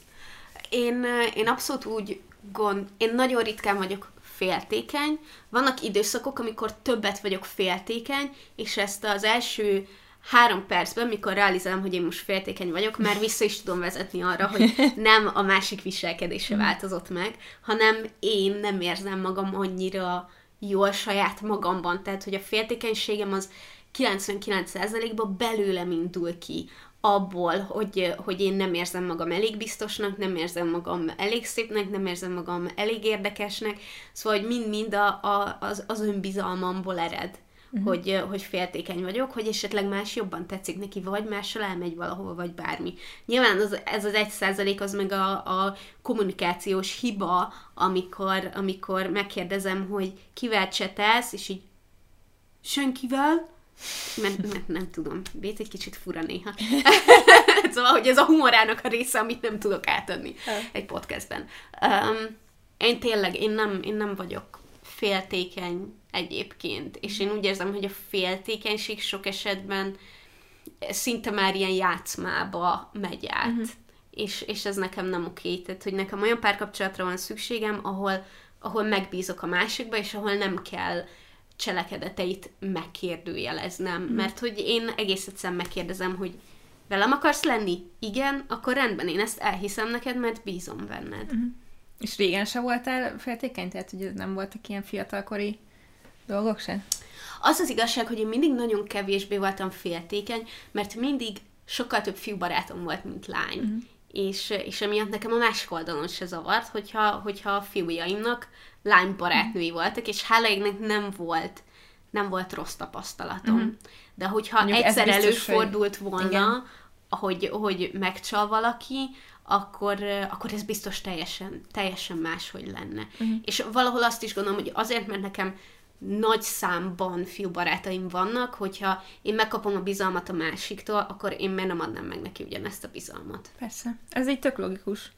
Én, én abszolút úgy gond, én nagyon ritkán vagyok féltékeny. Vannak időszakok, amikor többet vagyok féltékeny, és ezt az első három percben, mikor realizálom, hogy én most féltékeny vagyok, már vissza is tudom vezetni arra, hogy [laughs] nem a másik viselkedése változott meg, hanem én nem érzem magam annyira jól saját magamban. Tehát, hogy a féltékenységem az 99%-ban belőlem indul ki abból, hogy, hogy én nem érzem magam elég biztosnak, nem érzem magam elég szépnek, nem érzem magam elég érdekesnek, szóval, hogy mind-mind a, a, az, az önbizalmamból ered uh-huh. hogy, hogy féltékeny vagyok, hogy esetleg más jobban tetszik neki, vagy mással elmegy valahova, vagy bármi. Nyilván az, ez az egy százalék az meg a, a kommunikációs hiba, amikor, amikor megkérdezem, hogy kivel csetelsz, és így senkivel, mert, mert nem tudom, Bét egy kicsit fura néha. [laughs] szóval, hogy ez a humorának a része, amit nem tudok átadni egy podcastben. Um, én tényleg, én nem, én nem vagyok féltékeny egyébként. És én úgy érzem, hogy a féltékenység sok esetben szinte már ilyen játszmába megy át. Uh-huh. És, és ez nekem nem oké. Tehát, hogy nekem olyan párkapcsolatra van szükségem, ahol, ahol megbízok a másikba, és ahol nem kell cselekedeteit megkérdőjeleznem. Uh-huh. Mert hogy én egész egyszerűen megkérdezem, hogy velem akarsz lenni? Igen, akkor rendben, én ezt elhiszem neked, mert bízom benned. Uh-huh. És régen se voltál féltékeny? Tehát, hogy nem voltak ilyen fiatalkori dolgok se? Az az igazság, hogy én mindig nagyon kevésbé voltam féltékeny, mert mindig sokkal több fiú barátom volt, mint lány. Uh-huh. És, és emiatt nekem a másik oldalon se zavart, hogyha, hogyha a fiújaimnak lány barátnői uh-huh. voltak, és hála égnek nem volt nem volt rossz tapasztalatom. Uh-huh. De hogyha Mondjuk egyszer biztos, előfordult hogy... volna, Igen. hogy, hogy megcsal valaki, akkor, akkor ez biztos teljesen, teljesen máshogy lenne. Uh-huh. És valahol azt is gondolom, hogy azért, mert nekem nagy számban fiúbarátaim vannak, hogyha én megkapom a bizalmat a másiktól, akkor én miért nem adnám meg neki ugyanezt a bizalmat. Persze. Ez egy tök logikus.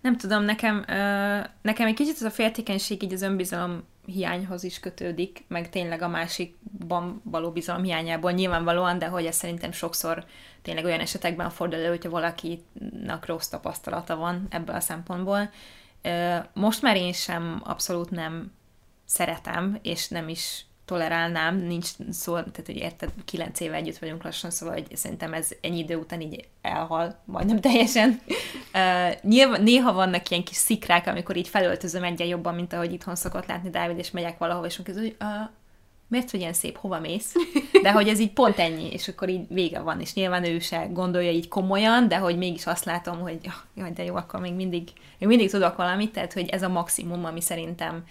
Nem tudom, nekem, uh, nekem egy kicsit ez a féltékenység így az önbizalom hiányhoz is kötődik, meg tényleg a másikban való bizalom hiányából nyilvánvalóan, de hogy ez szerintem sokszor tényleg olyan esetekben fordul elő, hogyha valakinek rossz tapasztalata van ebből a szempontból. Most már én sem abszolút nem szeretem, és nem is tolerálnám, nincs szó, tehát hogy érted, kilenc éve együtt vagyunk lassan, szóval hogy szerintem ez ennyi idő után így elhal, majdnem teljesen. [laughs] Uh, nyilván, néha vannak ilyen kis szikrák, amikor így felöltözöm egyen jobban, mint ahogy itthon szokott látni Dávid, és megyek valahova, és mondjuk, hogy uh, miért vagy ilyen szép, hova mész? De hogy ez így pont ennyi, és akkor így vége van, és nyilván ő se gondolja így komolyan, de hogy mégis azt látom, hogy jaj, de jó, akkor még mindig, még mindig tudok valamit, tehát hogy ez a maximum, ami szerintem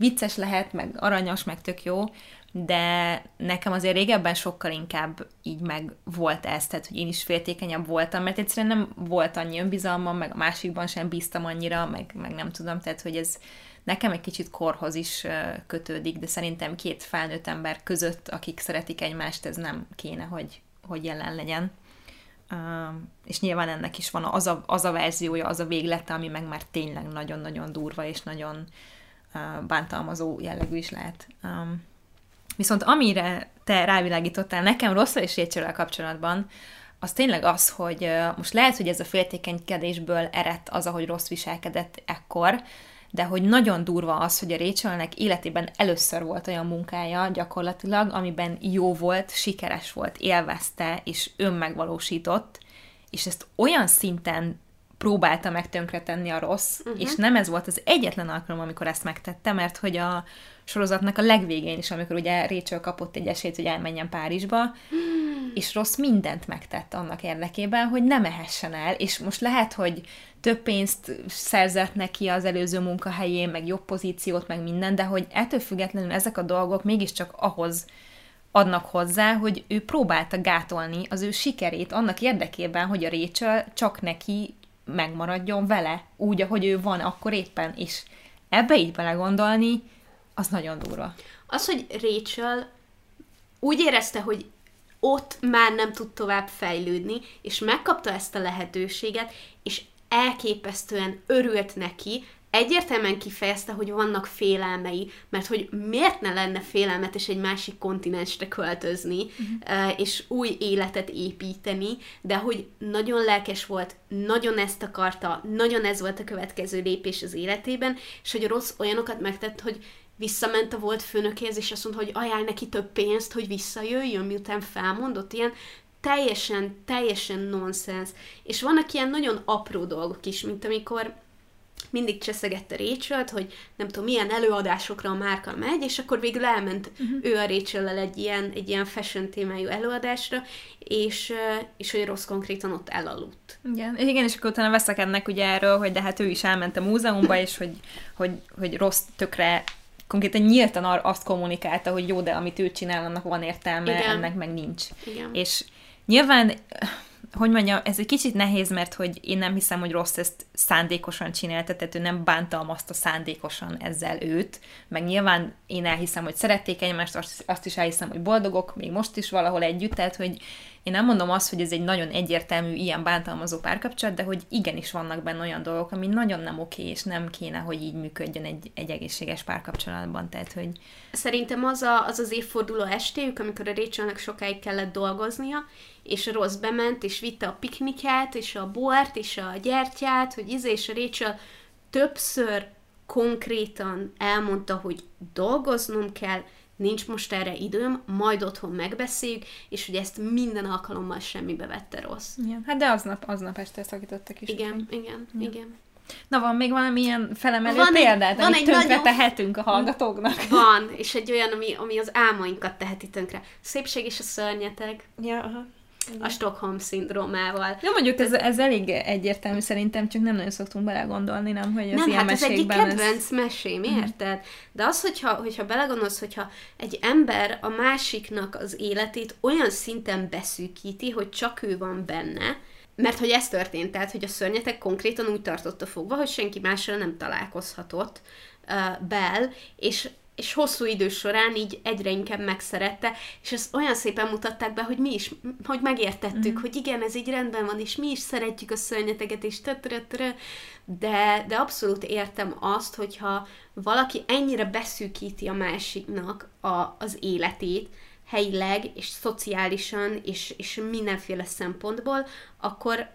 vicces lehet, meg aranyos, meg tök jó, de nekem azért régebben sokkal inkább így meg volt ez, tehát hogy én is féltékenyebb voltam, mert egyszerűen nem volt annyi önbizalmam, meg a másikban sem bíztam annyira, meg, meg nem tudom, tehát hogy ez nekem egy kicsit korhoz is kötődik, de szerintem két felnőtt ember között, akik szeretik egymást, ez nem kéne, hogy, hogy jelen legyen. Uh, és nyilván ennek is van az a, az a verziója, az a véglete, ami meg már tényleg nagyon-nagyon durva, és nagyon bántalmazó jellegű is lehet. Viszont amire te rávilágítottál nekem rossz és Rachel kapcsolatban, az tényleg az, hogy most lehet, hogy ez a féltékenykedésből eredt az, ahogy rossz viselkedett ekkor, de hogy nagyon durva az, hogy a Rachelnek életében először volt olyan munkája gyakorlatilag, amiben jó volt, sikeres volt, élvezte és önmegvalósított, és ezt olyan szinten próbálta meg tönkretenni a rossz, uh-huh. és nem ez volt az egyetlen alkalom, amikor ezt megtette, mert hogy a sorozatnak a legvégén is, amikor ugye Rachel kapott egy esélyt, hogy elmenjen Párizsba, hmm. és rossz mindent megtett annak érdekében, hogy ne mehessen el, és most lehet, hogy több pénzt szerzett neki az előző munkahelyén, meg jobb pozíciót, meg minden, de hogy ettől függetlenül ezek a dolgok mégiscsak ahhoz adnak hozzá, hogy ő próbálta gátolni az ő sikerét annak érdekében, hogy a Rachel csak neki megmaradjon vele, úgy, ahogy ő van akkor éppen, és ebbe így belegondolni, az nagyon durva. Az, hogy Rachel úgy érezte, hogy ott már nem tud tovább fejlődni, és megkapta ezt a lehetőséget, és elképesztően örült neki, egyértelműen kifejezte, hogy vannak félelmei, mert hogy miért ne lenne félelmetes egy másik kontinensre költözni, uh-huh. és új életet építeni, de hogy nagyon lelkes volt, nagyon ezt akarta, nagyon ez volt a következő lépés az életében, és hogy rossz olyanokat megtett, hogy visszament a volt főnökéhez, és azt mondta, hogy ajánl neki több pénzt, hogy visszajöjjön, miután felmondott, ilyen teljesen, teljesen nonsens. És vannak ilyen nagyon apró dolgok is, mint amikor mindig cseszegette rachel hogy nem tudom, milyen előadásokra a márka megy, és akkor végül elment uh-huh. ő a rachel egy ilyen, egy ilyen fashion témájú előadásra, és, és hogy rossz konkrétan ott elaludt. Igen, igen, és akkor utána veszekednek ugye erről, hogy de hát ő is elment a múzeumba, és hogy, hogy, hogy rossz tökre konkrétan nyíltan azt kommunikálta, hogy jó, de amit ő csinál, annak van értelme, Igen. ennek meg nincs. Igen. És nyilván hogy mondja, ez egy kicsit nehéz, mert hogy én nem hiszem, hogy rossz ezt szándékosan csinálta, tehát ő nem bántalmazta szándékosan ezzel őt, meg nyilván én elhiszem, hogy szerették egymást, azt is elhiszem, hogy boldogok, még most is valahol együtt, tehát hogy én nem mondom azt, hogy ez egy nagyon egyértelmű, ilyen bántalmazó párkapcsolat, de hogy igenis vannak benne olyan dolgok, ami nagyon nem oké, és nem kéne, hogy így működjön egy, egy egészséges párkapcsolatban. Tehát, hogy... Szerintem az, a, az az évforduló estéjük, amikor a Rachelnek sokáig kellett dolgoznia, és a Rossz bement, és vitte a pikniket, és a bort, és a gyertyát, hogy izé, és a Rachel többször konkrétan elmondta, hogy dolgoznom kell, nincs most erre időm, majd otthon megbeszéljük, és hogy ezt minden alkalommal semmibe vette rossz. Igen. Hát de aznap, aznap este szakítottak is. Igen, igen, igen, igen. Na van még valamilyen felemelő van példát, egy, amit van tönkre nagyon... tehetünk a hallgatóknak? [laughs] Van, és egy olyan, ami, ami az álmainkat teheti tönkre. Szépség és a szörnyeteg. Ja, aha a Stockholm szindrómával. Jó, mondjuk ez, ez elég egyértelmű szerintem, csak nem nagyon szoktunk belegondolni, nem, hogy az nem, ilyen hát ez egyik kedvenc ez... mesém, mhm. érted? De az, hogyha, hogyha belegondolsz, hogyha egy ember a másiknak az életét olyan szinten beszűkíti, hogy csak ő van benne, mert hogy ez történt, tehát, hogy a szörnyetek konkrétan úgy tartotta fogva, hogy senki mással nem találkozhatott uh, Bell, és és hosszú idő során így egyre inkább megszerette, és ezt olyan szépen mutatták be, hogy mi is, hogy megértettük, mm. hogy igen, ez így rendben van, és mi is szeretjük a szörnyeteget, és tötrötrö, de, de abszolút értem azt, hogyha valaki ennyire beszűkíti a másiknak a, az életét, helyileg, és szociálisan, és, és mindenféle szempontból, akkor,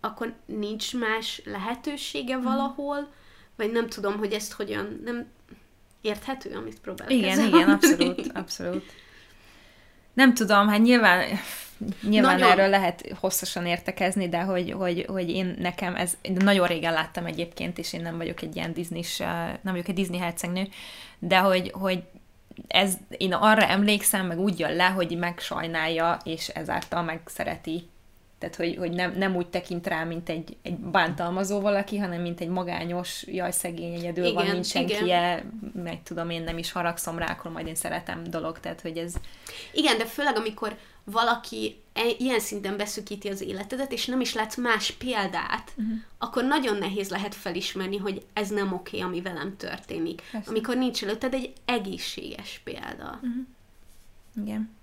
akkor nincs más lehetősége mm. valahol, vagy nem tudom, hogy ezt hogyan, nem, Érthető, amit próbálok Igen, kezelni. igen, abszolút, abszolút. Nem tudom, hát nyilván, nyilván nagyon. erről lehet hosszasan értekezni, de hogy, hogy, hogy én nekem ez, nagyon régen láttam egyébként, és én nem vagyok egy ilyen disney nem vagyok egy Disney hercegnő, de hogy, hogy ez, én arra emlékszem, meg úgy jön le, hogy megsajnálja, és ezáltal megszereti tehát, hogy, hogy nem, nem úgy tekint rá, mint egy, egy bántalmazó valaki, hanem mint egy magányos, jaj, szegény, egyedül igen, van, nincs senkije, meg tudom, én nem is haragszom rá, akkor majd én szeretem dolog, tehát, hogy ez... Igen, de főleg, amikor valaki e, ilyen szinten beszűkíti az életedet, és nem is látsz más példát, uh-huh. akkor nagyon nehéz lehet felismerni, hogy ez nem oké, okay, ami velem történik. Persze. Amikor nincs előtted egy egészséges példa. Uh-huh. Igen.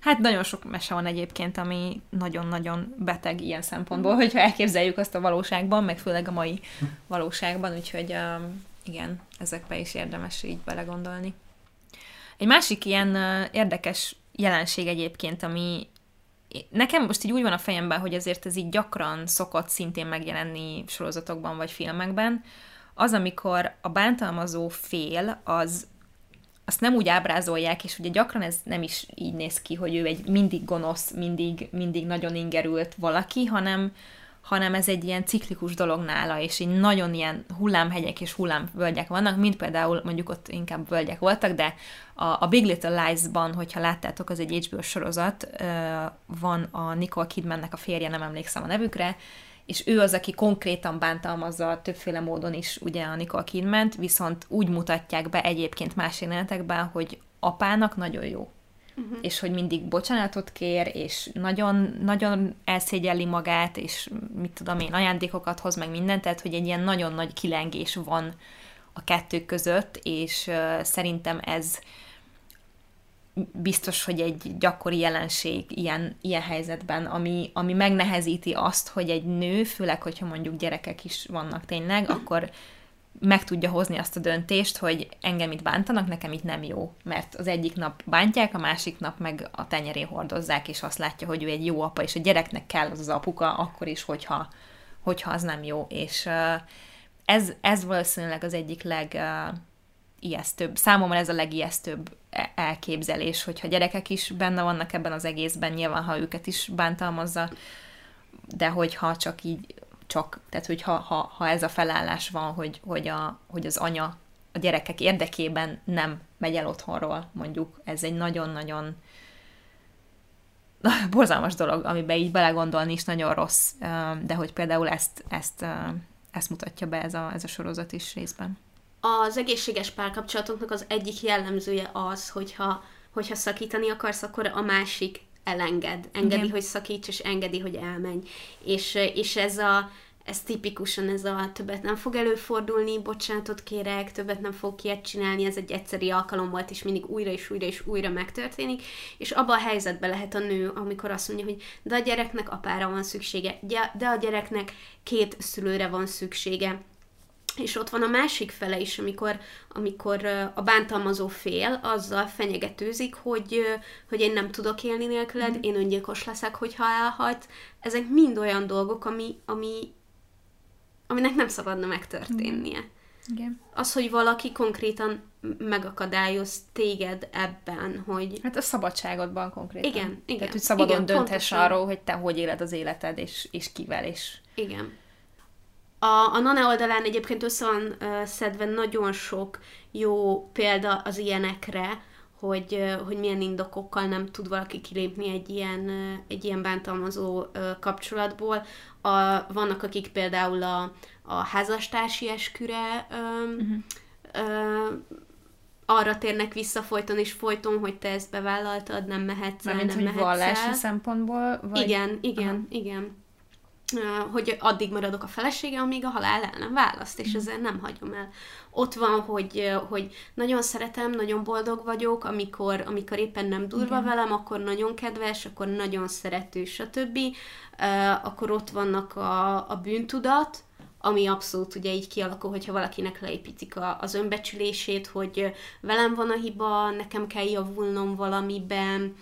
Hát nagyon sok mese van egyébként, ami nagyon-nagyon beteg ilyen szempontból, hogyha elképzeljük azt a valóságban, meg főleg a mai valóságban, úgyhogy um, igen, ezekbe is érdemes így belegondolni. Egy másik ilyen uh, érdekes jelenség egyébként, ami nekem most így úgy van a fejemben, hogy azért ez így gyakran szokott szintén megjelenni sorozatokban vagy filmekben, az, amikor a bántalmazó fél az azt nem úgy ábrázolják, és ugye gyakran ez nem is így néz ki, hogy ő egy mindig gonosz, mindig, mindig nagyon ingerült valaki, hanem, hanem ez egy ilyen ciklikus dolog nála, és így nagyon ilyen hullámhegyek és hullámvölgyek vannak, mint például mondjuk ott inkább völgyek voltak, de a, a Big Little Lies-ban, hogyha láttátok, az egy HBO sorozat, van a Nicole Kidmannek a férje, nem emlékszem a nevükre, és ő az, aki konkrétan bántalmazza többféle módon is ugye a Nicole kidman viszont úgy mutatják be egyébként más jelenetekben, hogy apának nagyon jó. Uh-huh. És hogy mindig bocsánatot kér, és nagyon, nagyon elszégyelli magát, és mit tudom én, ajándékokat hoz meg mindent, tehát hogy egy ilyen nagyon nagy kilengés van a kettő között, és uh, szerintem ez biztos, hogy egy gyakori jelenség ilyen, ilyen helyzetben, ami, ami megnehezíti azt, hogy egy nő, főleg, hogyha mondjuk gyerekek is vannak tényleg, akkor meg tudja hozni azt a döntést, hogy engem itt bántanak, nekem itt nem jó. Mert az egyik nap bántják, a másik nap meg a tenyeré hordozzák, és azt látja, hogy ő egy jó apa, és a gyereknek kell az az apuka, akkor is, hogyha, hogyha az nem jó. És ez, ez valószínűleg az egyik leg ijesztőbb. Számomra ez a legijesztőbb elképzelés, hogyha gyerekek is benne vannak ebben az egészben, nyilván, ha őket is bántalmazza, de hogyha csak így csak, tehát hogy ha, ha, ha ez a felállás van, hogy, hogy, a, hogy az anya a gyerekek érdekében nem megy el otthonról, mondjuk, ez egy nagyon-nagyon [laughs] borzalmas dolog, amiben így belegondolni is nagyon rossz, de hogy például ezt, ezt, ezt mutatja be ez a, ez a sorozat is részben. Az egészséges párkapcsolatoknak az egyik jellemzője az, hogyha, hogyha szakítani akarsz, akkor a másik elenged. Engedi, Igen. hogy szakíts, és engedi, hogy elmenj. És, és ez a ez tipikusan ez a többet nem fog előfordulni, bocsánatot kérek, többet nem fog ilyet csinálni, ez egy egyszeri alkalom volt, és mindig újra és újra és újra megtörténik, és abban a helyzetben lehet a nő, amikor azt mondja, hogy de a gyereknek apára van szüksége, de a gyereknek két szülőre van szüksége, és ott van a másik fele is, amikor, amikor a bántalmazó fél azzal fenyegetőzik, hogy, hogy én nem tudok élni nélküled, mm. én öngyilkos leszek, hogyha elhagy. Ezek mind olyan dolgok, ami, ami, aminek nem szabadna megtörténnie. Igen. Az, hogy valaki konkrétan megakadályoz téged ebben, hogy... Hát a szabadságodban konkrétan. Igen, igen. Tehát, hogy szabadon igen, dönthess pontosan. arról, hogy te hogy éled az életed, és, és kivel, és... Igen. A, a Nane oldalán egyébként össze van uh, szedve nagyon sok jó példa az ilyenekre, hogy, uh, hogy milyen indokokkal nem tud valaki kilépni egy ilyen, uh, egy ilyen bántalmazó kapcsolatból. A, vannak, akik például a, a házastársi esküre um, uh-huh. uh, arra térnek vissza folyton és folyton, hogy te ezt bevállaltad, nem mehetsz el, Mármint, nem hogy vallási el. szempontból? Vagy... Igen, igen, Aha. igen hogy addig maradok a felesége, amíg a halál el nem választ, és mhm. ezzel nem hagyom el. Ott van, hogy, hogy nagyon szeretem, nagyon boldog vagyok, amikor, amikor éppen nem durva Igen. velem, akkor nagyon kedves, akkor nagyon szerető, stb. Akkor ott vannak a, a bűntudat, ami abszolút ugye így kialakul, hogyha valakinek leépítik a, az önbecsülését, hogy velem van a hiba, nekem kell javulnom valamiben,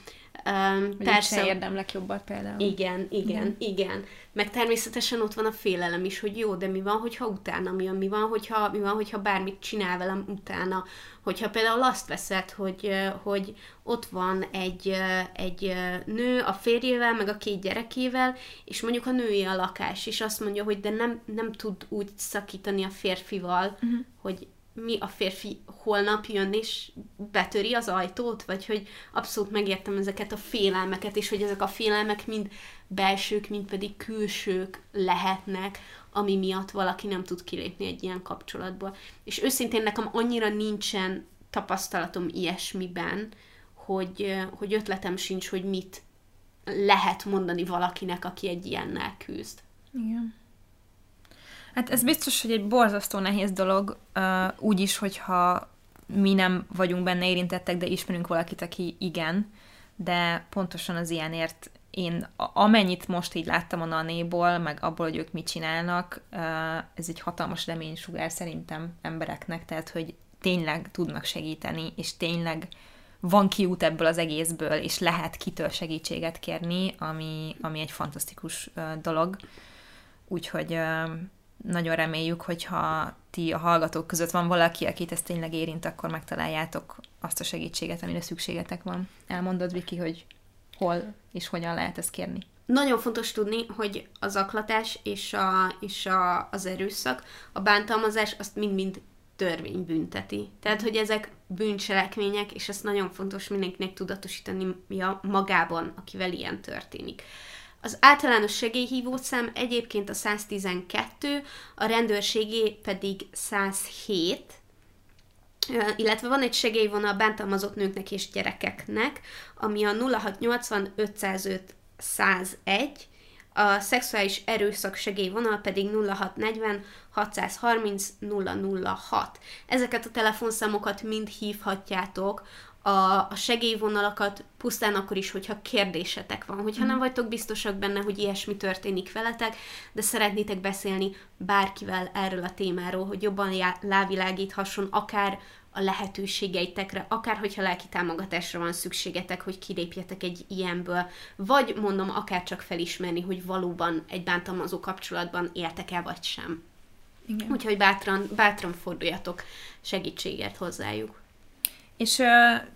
Um, persze. érdemlek jobbat például. Igen, igen, igen, igen. Meg természetesen ott van a félelem is, hogy jó, de mi van, hogyha utána mi van, mi van, hogyha, mi van, hogyha bármit csinál velem utána. Hogyha például azt veszed, hogy, hogy ott van egy, egy nő a férjével, meg a két gyerekével, és mondjuk a női a lakás, és azt mondja, hogy de nem, nem tud úgy szakítani a férfival, uh-huh. hogy mi a férfi holnap jön és betöri az ajtót, vagy hogy abszolút megértem ezeket a félelmeket, és hogy ezek a félelmek mind belsők, mind pedig külsők lehetnek, ami miatt valaki nem tud kilépni egy ilyen kapcsolatból. És őszintén nekem annyira nincsen tapasztalatom ilyesmiben, hogy, hogy ötletem sincs, hogy mit lehet mondani valakinek, aki egy ilyennel küzd. Igen. Hát ez biztos, hogy egy borzasztó nehéz dolog, úgy is, hogyha mi nem vagyunk benne érintettek, de ismerünk valakit, aki igen, de pontosan az ilyenért én amennyit most így láttam a nanéból, meg abból, hogy ők mit csinálnak, ez egy hatalmas reménysugár szerintem embereknek, tehát, hogy tényleg tudnak segíteni, és tényleg van kiút ebből az egészből, és lehet kitől segítséget kérni, ami, ami egy fantasztikus dolog. Úgyhogy nagyon reméljük, hogyha ti a hallgatók között van valaki, akit ez tényleg érint, akkor megtaláljátok azt a segítséget, amire szükségetek van. Elmondod, Viki, hogy hol és hogyan lehet ezt kérni? Nagyon fontos tudni, hogy az aklatás és, a, és a, az erőszak, a bántalmazás azt mind-mind törvény bünteti. Tehát, hogy ezek bűncselekmények, és ezt nagyon fontos mindenkinek tudatosítani magában, akivel ilyen történik. Az általános segélyhívószám egyébként a 112, a rendőrségé pedig 107, illetve van egy segélyvonal bántalmazott nőknek és gyerekeknek, ami a 0680 505 101, a szexuális erőszak segélyvonal pedig 0640 630 006. Ezeket a telefonszámokat mind hívhatjátok, a, a segélyvonalakat pusztán akkor is, hogyha kérdésetek van, hogyha nem vagytok biztosak benne, hogy ilyesmi történik veletek, de szeretnétek beszélni bárkivel erről a témáról, hogy jobban lávilágíthasson akár a lehetőségeitekre, akár hogyha lelki támogatásra van szükségetek, hogy kilépjetek egy ilyenből, vagy mondom, akár csak felismerni, hogy valóban egy bántalmazó kapcsolatban éltek el, vagy sem. Igen. Úgyhogy bátran, bátran forduljatok segítséget hozzájuk. És uh,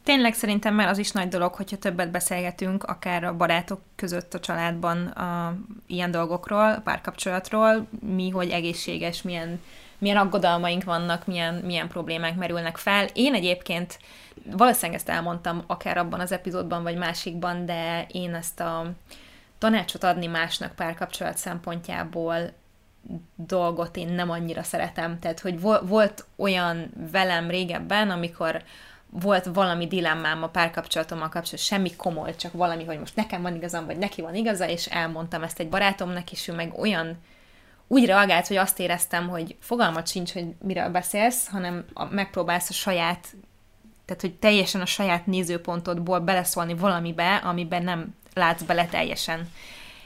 tényleg szerintem már az is nagy dolog, hogyha többet beszélgetünk, akár a barátok között a családban a, ilyen dolgokról, a párkapcsolatról, mi, hogy egészséges, milyen milyen aggodalmaink vannak, milyen, milyen problémák merülnek fel. Én egyébként valószínűleg ezt elmondtam akár abban az epizódban, vagy másikban, de én ezt a tanácsot adni másnak párkapcsolat szempontjából dolgot én nem annyira szeretem. Tehát, hogy volt olyan velem régebben, amikor volt valami dilemmám a párkapcsolatommal kapcsolatban, semmi komoly, csak valami, hogy most nekem van igazam, vagy neki van igaza, és elmondtam ezt egy barátomnak, és ő meg olyan úgy reagált, hogy azt éreztem, hogy fogalmat sincs, hogy miről beszélsz, hanem megpróbálsz a saját, tehát hogy teljesen a saját nézőpontodból beleszólni valamibe, amiben nem látsz bele teljesen.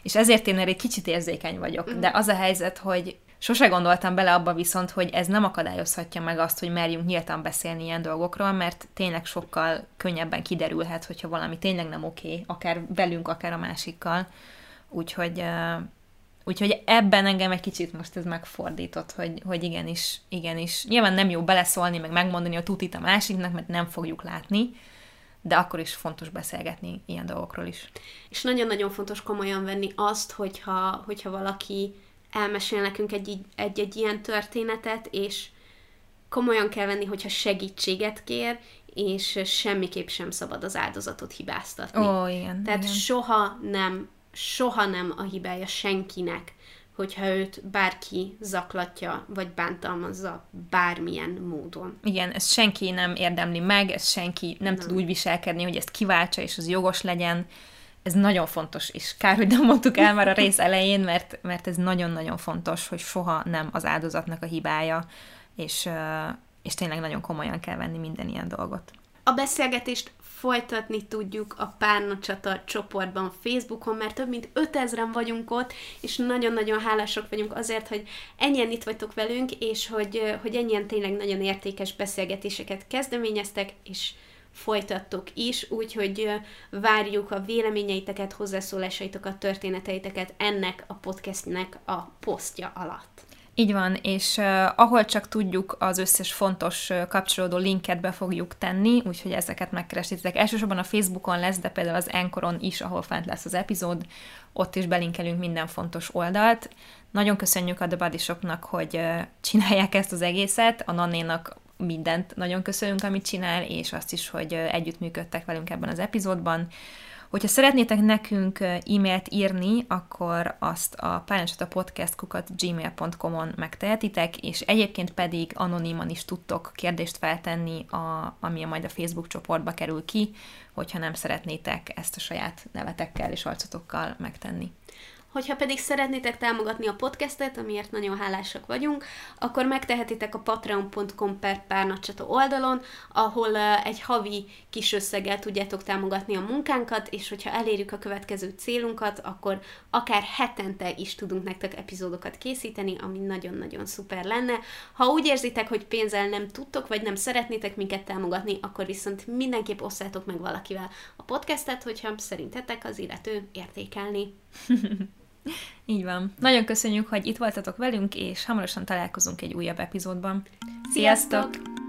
És ezért én erre egy kicsit érzékeny vagyok. Mm. De az a helyzet, hogy sose gondoltam bele abba viszont, hogy ez nem akadályozhatja meg azt, hogy merjünk nyíltan beszélni ilyen dolgokról, mert tényleg sokkal könnyebben kiderülhet, hogyha valami tényleg nem oké, okay, akár velünk, akár a másikkal. Úgyhogy Úgyhogy ebben engem egy kicsit most ez megfordított, hogy, hogy igenis, igenis. Nyilván nem jó beleszólni, meg megmondani a tutit a másiknak, mert nem fogjuk látni, de akkor is fontos beszélgetni ilyen dolgokról is. És nagyon-nagyon fontos komolyan venni azt, hogyha, hogyha valaki elmesél nekünk egy, egy, egy ilyen történetet, és komolyan kell venni, hogyha segítséget kér, és semmiképp sem szabad az áldozatot hibáztatni. Ó, igen. Tehát igen. soha nem soha nem a hibája senkinek, hogyha őt bárki zaklatja, vagy bántalmazza bármilyen módon. Igen, ezt senki nem érdemli meg, ezt senki nem, nem. tud úgy viselkedni, hogy ezt kiváltsa, és az jogos legyen. Ez nagyon fontos, és kár, hogy nem mondtuk el már a rész elején, mert, mert ez nagyon-nagyon fontos, hogy soha nem az áldozatnak a hibája, és, és tényleg nagyon komolyan kell venni minden ilyen dolgot. A beszélgetést folytatni tudjuk a Párnacsata csoportban Facebookon, mert több mint 5000-en vagyunk ott, és nagyon-nagyon hálások vagyunk azért, hogy ennyien itt vagytok velünk, és hogy, hogy ennyien tényleg nagyon értékes beszélgetéseket kezdeményeztek, és folytattok is, úgyhogy várjuk a véleményeiteket, hozzászólásaitokat, történeteiteket ennek a podcastnek a posztja alatt. Így van, és uh, ahol csak tudjuk, az összes fontos uh, kapcsolódó linket be fogjuk tenni, úgyhogy ezeket megkeresitek. Elsősorban a Facebookon lesz, de például az Enkoron is, ahol fent lesz az epizód, ott is belinkelünk minden fontos oldalt. Nagyon köszönjük a The Body Shopnak, hogy uh, csinálják ezt az egészet, a Nanénak mindent nagyon köszönünk, amit csinál, és azt is, hogy együttműködtek velünk ebben az epizódban. Hogyha szeretnétek nekünk e-mailt írni, akkor azt a pályáncsatapodcast.kukat gmail.com-on megtehetitek, és egyébként pedig anoniman is tudtok kérdést feltenni, a, ami majd a Facebook csoportba kerül ki, hogyha nem szeretnétek ezt a saját nevetekkel és arcotokkal megtenni. Hogyha pedig szeretnétek támogatni a podcastet, amiért nagyon hálásak vagyunk, akkor megtehetitek a patreon.com per párnacsata oldalon, ahol egy havi kis összeggel tudjátok támogatni a munkánkat, és hogyha elérjük a következő célunkat, akkor akár hetente is tudunk nektek epizódokat készíteni, ami nagyon-nagyon szuper lenne. Ha úgy érzitek, hogy pénzzel nem tudtok, vagy nem szeretnétek minket támogatni, akkor viszont mindenképp osszátok meg valakivel a podcastet, hogyha szerintetek az illető értékelni. [laughs] [laughs] Így van. Nagyon köszönjük, hogy itt voltatok velünk, és hamarosan találkozunk egy újabb epizódban. Sziasztok! Sziasztok!